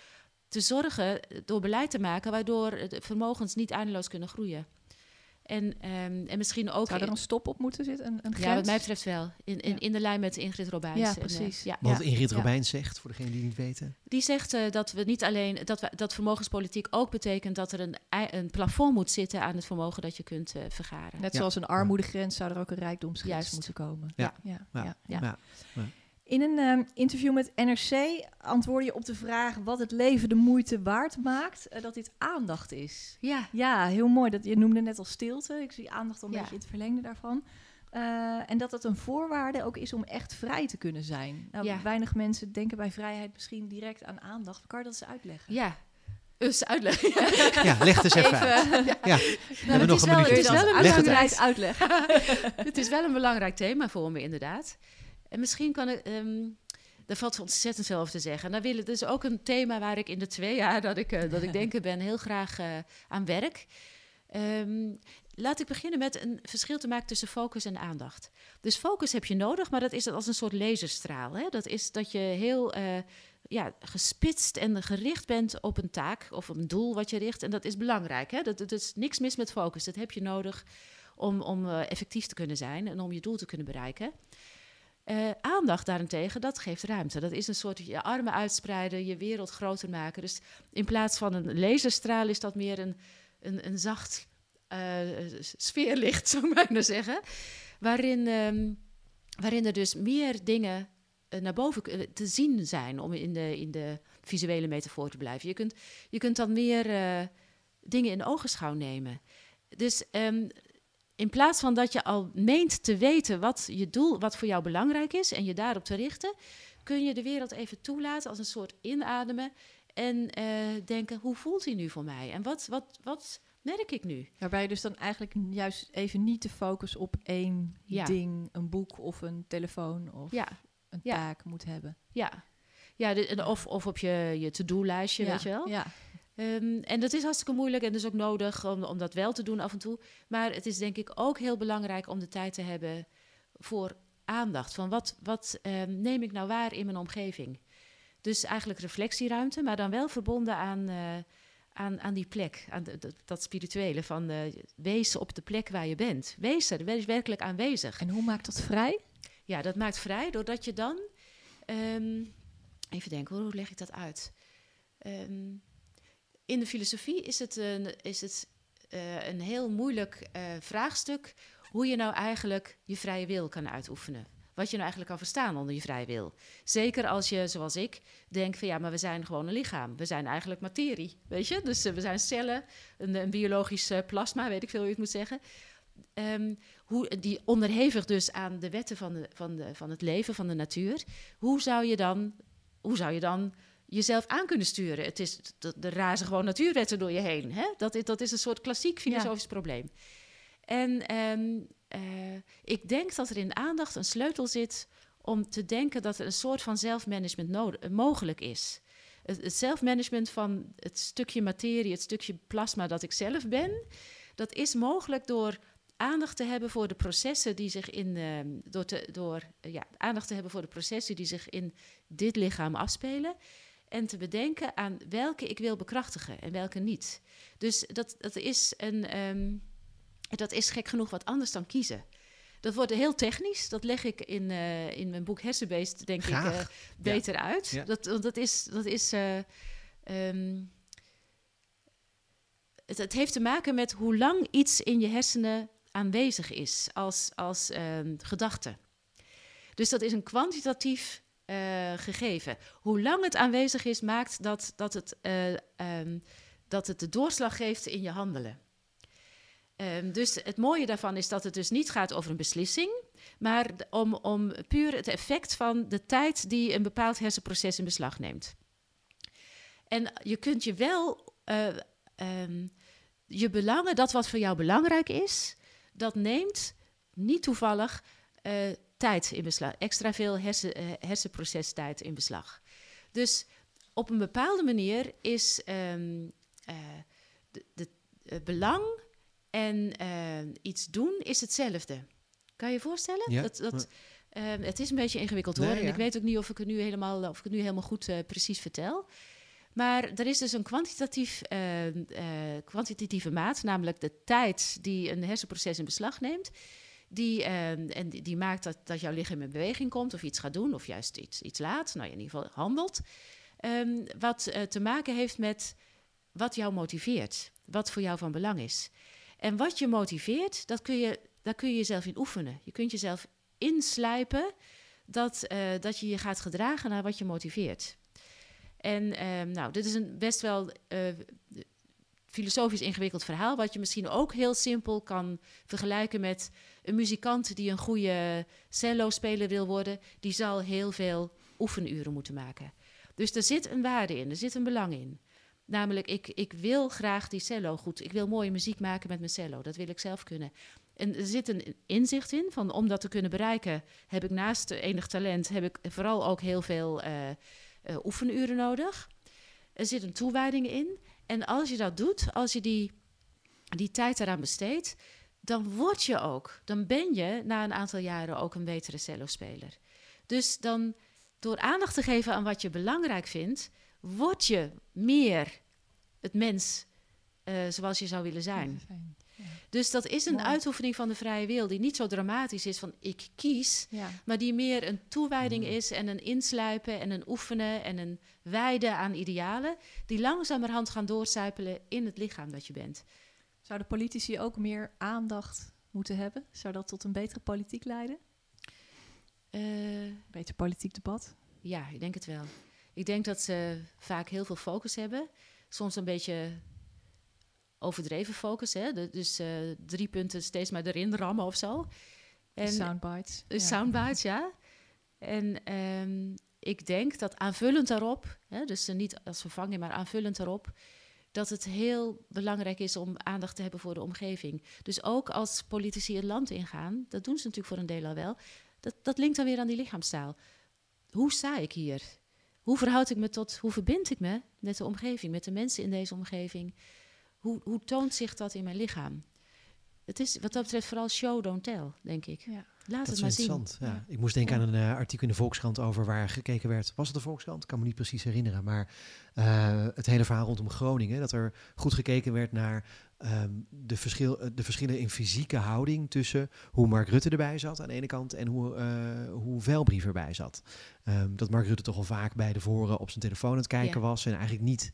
te zorgen, door beleid te maken, waardoor de vermogens niet eindeloos kunnen groeien. En, ehm, en misschien ook... Zou er een stop op moeten zitten? Een, een ja, wat grens? mij betreft wel. In, in, Ja. in de lijn met Ingrid Robijns. Ja, en, eh, precies. ja. Wat Ingrid ja. Robijn zegt, voor degenen die het niet weten. Die zegt eh, dat we niet alleen dat, we, dat vermogenspolitiek ook betekent dat er een, een plafond moet zitten aan het vermogen dat je kunt eh, vergaren. Net Ja. zoals een armoedegrens zou er ook een rijkdomsgrens Juist. moeten komen. Ja. Ja. Ja. Ja. Ja. Ja. In een ehm, interview met NRC antwoordde je op de vraag wat het leven de moeite waard maakt, eh, dat dit aandacht is. Ja, Ja, heel mooi. Dat, je noemde net al stilte. Ik zie aandacht al een Ja. beetje in het verlengde daarvan. Eh, en dat het een voorwaarde ook is om echt vrij te kunnen zijn. Nou, Ja. Weinig mensen denken bij vrijheid misschien direct aan aandacht. Kan je dat eens uitleggen? ja. Dus uitleggen. Ja, leg het eens even, uit. Ja, we hebben nog is een wel- minuutje. het is wel een het belangrijk- uit. uitleggen. het is wel een belangrijk thema voor me, inderdaad. En misschien kan ik. ehm daar valt ontzettend veel over te zeggen. Nou, wil het is ook een thema waar ik in de twee jaar dat ik, eh, dat ik denken ben heel graag eh, aan werk. Ehm, laat ik beginnen met een verschil te maken tussen focus en aandacht. Dus focus heb je nodig, maar dat is als een soort laserstraal. Hè? Dat is dat je heel eh, ja, gespitst en gericht bent op een taak of een doel wat je richt. En dat is belangrijk. Hè? Dat, dat is niks mis met focus. Dat heb je nodig om, om effectief te kunnen zijn en om je doel te kunnen bereiken. Eh, aandacht daarentegen, dat geeft ruimte. Dat is een soort je armen uitspreiden, je wereld groter maken. Dus in plaats van een laserstraal is dat meer een, een, een zacht eh, sfeerlicht, zou ik bijna zeggen. Waarin, ehm, waarin er dus meer dingen eh, naar boven te zien zijn, om in de, in de visuele metafoor te blijven. Je kunt, je kunt dan meer dingen in ogenschouw nemen. Dus ehm, in plaats van dat je al meent te weten wat je doel, wat voor jou belangrijk is en je daarop te richten, kun je de wereld even toelaten als een soort inademen en eh, denken: hoe voelt hij nu voor mij? En wat, wat, wat merk ik nu? Waarbij je dus dan eigenlijk juist even niet de focus op één Ja. ding, een boek of een telefoon of Ja, een ja. taak moet hebben. ja. Ja, de- of, of op je, je to-do-lijstje, ja. weet je wel. Ja. Ehm, en dat is hartstikke moeilijk en dus ook nodig om, om dat wel te doen af en toe. Maar het is denk ik ook heel belangrijk om de tijd te hebben voor aandacht. Van wat, wat ehm, neem ik nou waar in mijn omgeving? Dus eigenlijk reflectieruimte, maar dan wel verbonden aan, eh, aan, aan die plek, aan de- dat, dat spirituele. Van eh, wees op de plek waar je bent. Wees er, wees werkelijk aanwezig. En hoe maakt dat vrij? Ja, dat maakt vrij doordat je dan. ehm, even denken, hoe leg ik dat uit? In de filosofie is het een, is het, eh, een heel moeilijk eh, vraagstuk hoe je nou eigenlijk je vrije wil kan uitoefenen. Wat je nou eigenlijk kan verstaan onder je vrije wil. Zeker als je, zoals ik, denkt van ja, maar we zijn gewoon een lichaam. We zijn eigenlijk materie, weet je? Dus eh, we zijn cellen, een, een biologisch plasma, weet ik veel hoe je het moet zeggen. Ehm, hoe, die onderhevig dus aan de wetten van, de, van, de, van het leven, van de natuur. Hoe zou je dan, hoe zou je dan jezelf aan kunnen sturen? Het is, er razen gewoon natuurwetten door je heen. Hè? Dat, is, dat is een soort klassiek filosofisch probleem. En ehm, eh, ik denk dat er in aandacht een sleutel zit om te denken dat er een soort van zelfmanagement nodig- mogelijk is. Het, het zelfmanagement van het stukje materie, het stukje plasma dat ik zelf ben, dat is mogelijk door aandacht te hebben voor de processen die zich in ehm, door, te, door ja, aandacht te hebben voor de processen die zich in dit lichaam afspelen. En te bedenken aan welke ik wil bekrachtigen en welke niet. Dus dat, dat is een. ehm, dat is gek genoeg wat anders dan kiezen. Dat wordt heel technisch. Dat leg ik in, eh, in mijn boek Hersenbeest, denk Graag. ik, eh, beter uit. Ja. Dat, want dat is. Dat is eh, ehm, het, het heeft te maken met hoe lang iets in je hersenen aanwezig is als, als ehm, gedachte. Dus dat is een kwantitatief eh, gegeven. Hoe lang het aanwezig is, maakt dat, dat, het, eh, ehm, dat het de doorslag geeft in je handelen. Ehm, dus het mooie daarvan is dat het dus niet gaat over een beslissing, maar om, om puur het effect van de tijd die een bepaald hersenproces in beslag neemt. En je kunt je wel eh, ehm, je belangen, dat wat voor jou belangrijk is, dat neemt niet toevallig eh, tijd in beslag, extra veel hersen, eh, hersenprocestijd in beslag. Dus op een bepaalde manier is ehm, eh, de, belang en eh, iets doen is hetzelfde. Kan je je voorstellen? Ja, Dat, dat, eh, het is een beetje ingewikkeld hoor. Nee, en ik weet ook niet of ik het nu helemaal, of ik het nu helemaal goed precies vertel. Maar er is dus een kwantitatief, eh, eh, kwantitatieve maat, namelijk de tijd die een hersenproces in beslag neemt. Die, eh, en die, maakt dat, dat jouw lichaam in beweging komt of iets gaat doen of juist iets, iets laat, nou in ieder geval handelt. Ehm, wat eh, te maken heeft met wat jou motiveert, wat voor jou van belang is. En wat je motiveert, dat kun je, daar kun je jezelf in oefenen. Je kunt jezelf inslijpen dat, eh, dat je je gaat gedragen naar wat je motiveert. En ehm, nou, dit is een best wel eh, filosofisch ingewikkeld verhaal, wat je misschien ook heel simpel kan vergelijken met een muzikant die een goede cello-speler wil worden, die zal heel veel oefenuren moeten maken. Dus er zit een waarde in, er zit een belang in. Namelijk, ik, ik wil graag die cello goed. Ik wil mooie muziek maken met mijn cello. Dat wil ik zelf kunnen. En er zit een inzicht in, van om dat te kunnen bereiken, heb ik naast enig talent, heb ik vooral ook heel veel uh, uh, oefenuren nodig. Er zit een toewijding in. En als je dat doet, als je die, die tijd eraan besteedt, dan word je ook, dan ben je na een aantal jaren ook een betere cello-speler. Dus dan door aandacht te geven aan wat je belangrijk vindt, word je meer het mens uh, zoals je zou willen zijn. Dus dat is een Mooi. uitoefening van de vrije wil die niet zo dramatisch is van ik kies, ja. maar die meer een toewijding mm. is en een insluipen en een oefenen en een wijden aan idealen, die langzamerhand gaan doorcijpelen in het lichaam dat je bent. Zouden politici ook meer aandacht moeten hebben? Zou dat tot een betere politiek leiden? Uh, Beter politiek debat? Ja, ik denk het wel. Ik denk dat ze vaak heel veel focus hebben. Soms een beetje overdreven focus. Hè? De, dus uh, drie punten steeds maar erin rammen of zo. En, soundbites. Ja. Soundbites, ja. En um, ik denk dat aanvullend daarop, hè, dus niet als vervanging, maar aanvullend daarop, dat het heel belangrijk is om aandacht te hebben voor de omgeving. Dus ook als politici het land ingaan, dat doen ze natuurlijk voor een deel al wel, dat, dat linkt dan weer aan die lichaamstaal. Hoe sta ik hier? Hoe verhoud ik me tot, hoe verbind ik me met de omgeving, met de mensen in deze omgeving? Hoe, hoe toont zich dat in mijn lichaam? Het is wat dat betreft vooral show, don't tell, denk ik. Ja. Laat dat het maar zien. interessant. Ja. Ik moest denken aan een uh, artikel in de Volkskrant over waar gekeken werd. Was het de Volkskrant? Ik kan me niet precies herinneren. Maar uh, het hele verhaal rondom Groningen. Dat er goed gekeken werd naar um, de, verschil, de verschillen in fysieke houding tussen hoe Mark Rutte erbij zat aan de ene kant en hoe, uh, hoe Velbrief erbij zat. Um, dat Mark Rutte toch al vaak bij de voren op zijn telefoon aan het kijken ja. was en eigenlijk niet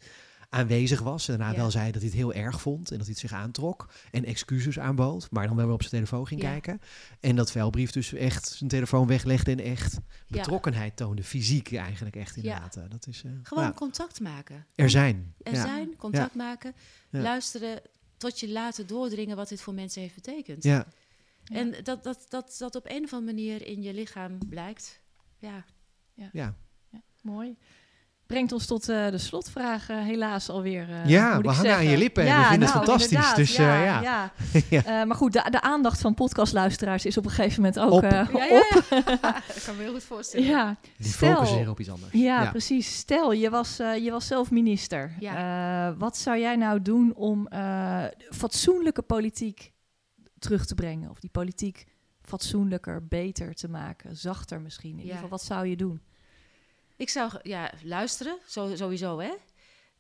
aanwezig was. En daarna ja. wel zei dat hij het heel erg vond en dat hij het zich aantrok. En excuses aanbood, maar dan wel weer op zijn telefoon ging ja. kijken. En dat Velbrief dus echt zijn telefoon weglegde en echt betrokkenheid toonde. Fysiek eigenlijk echt inderdaad. Ja. Dat is, uh, Gewoon nou, contact maken. Er zijn. Er zijn, contact maken. Luisteren tot je laten doordringen wat dit voor mensen heeft betekend. Ja. En dat, dat, dat, dat op een of andere manier in je lichaam blijkt. Ja. Ja. ja. Mooi brengt ons tot uh, de slotvraag uh, helaas alweer. Uh, ja, we hangen aan je lippen ja, we vinden nou, het fantastisch. Dus, ja, ja. ja. ja. maar goed, de, de, aandacht van podcastluisteraars is op een gegeven moment ook op. ja, op. dat kan me heel goed voorstellen. Ja. Die focussen op iets anders. Ja, precies. Stel, je was, je was zelf minister. wat zou jij nou doen om fatsoenlijke politiek terug te brengen? Of die politiek fatsoenlijker, beter te maken, zachter misschien? In ieder geval, wat zou je doen? Ik zou ja, luisteren, zo, sowieso hè.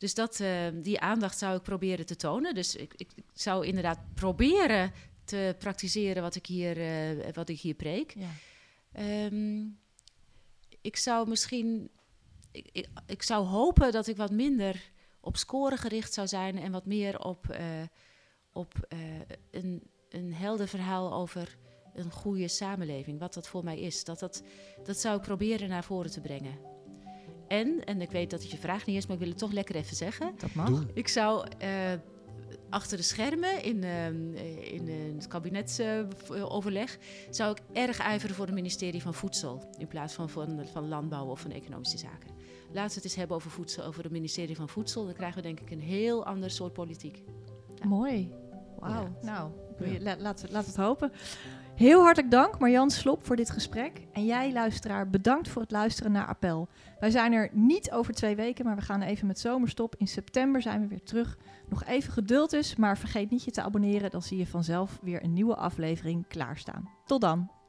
Dus dat, uh, die aandacht zou ik proberen te tonen. Dus ik, ik, ik zou inderdaad proberen te praktiseren wat ik hier, uh, wat ik hier preek. Ja. Um, ik zou misschien... Ik, ik, ik, zou hopen dat ik wat minder op scoren gericht zou zijn... en wat meer op, uh, op een, een helder verhaal over een goede samenleving. Wat dat voor mij is. Dat, dat, dat zou ik proberen naar voren te brengen. En, en ik weet dat het je vraag niet is, maar ik wil het toch lekker even zeggen. Dat mag. Doe. Ik zou uh, achter de schermen in, uh, in uh, het kabinetsoverleg, zou ik erg ijveren voor het ministerie van Voedsel. In plaats van van, van Landbouw of van Economische Zaken. Laten we het eens hebben over voedsel, over het ministerie van Voedsel. Dan krijgen we denk ik een heel ander soort politiek. Ja. Mooi. Wauw. Ja. Nou, ja. laten we het hopen. Heel hartelijk dank Marjan Slop voor dit gesprek. En jij luisteraar, bedankt voor het luisteren naar Appel. Wij zijn er niet over twee weken, maar we gaan even met zomerstop. In september zijn we weer terug. Nog even geduld dus, maar vergeet niet je te abonneren. Dan zie je vanzelf weer een nieuwe aflevering klaarstaan. Tot dan!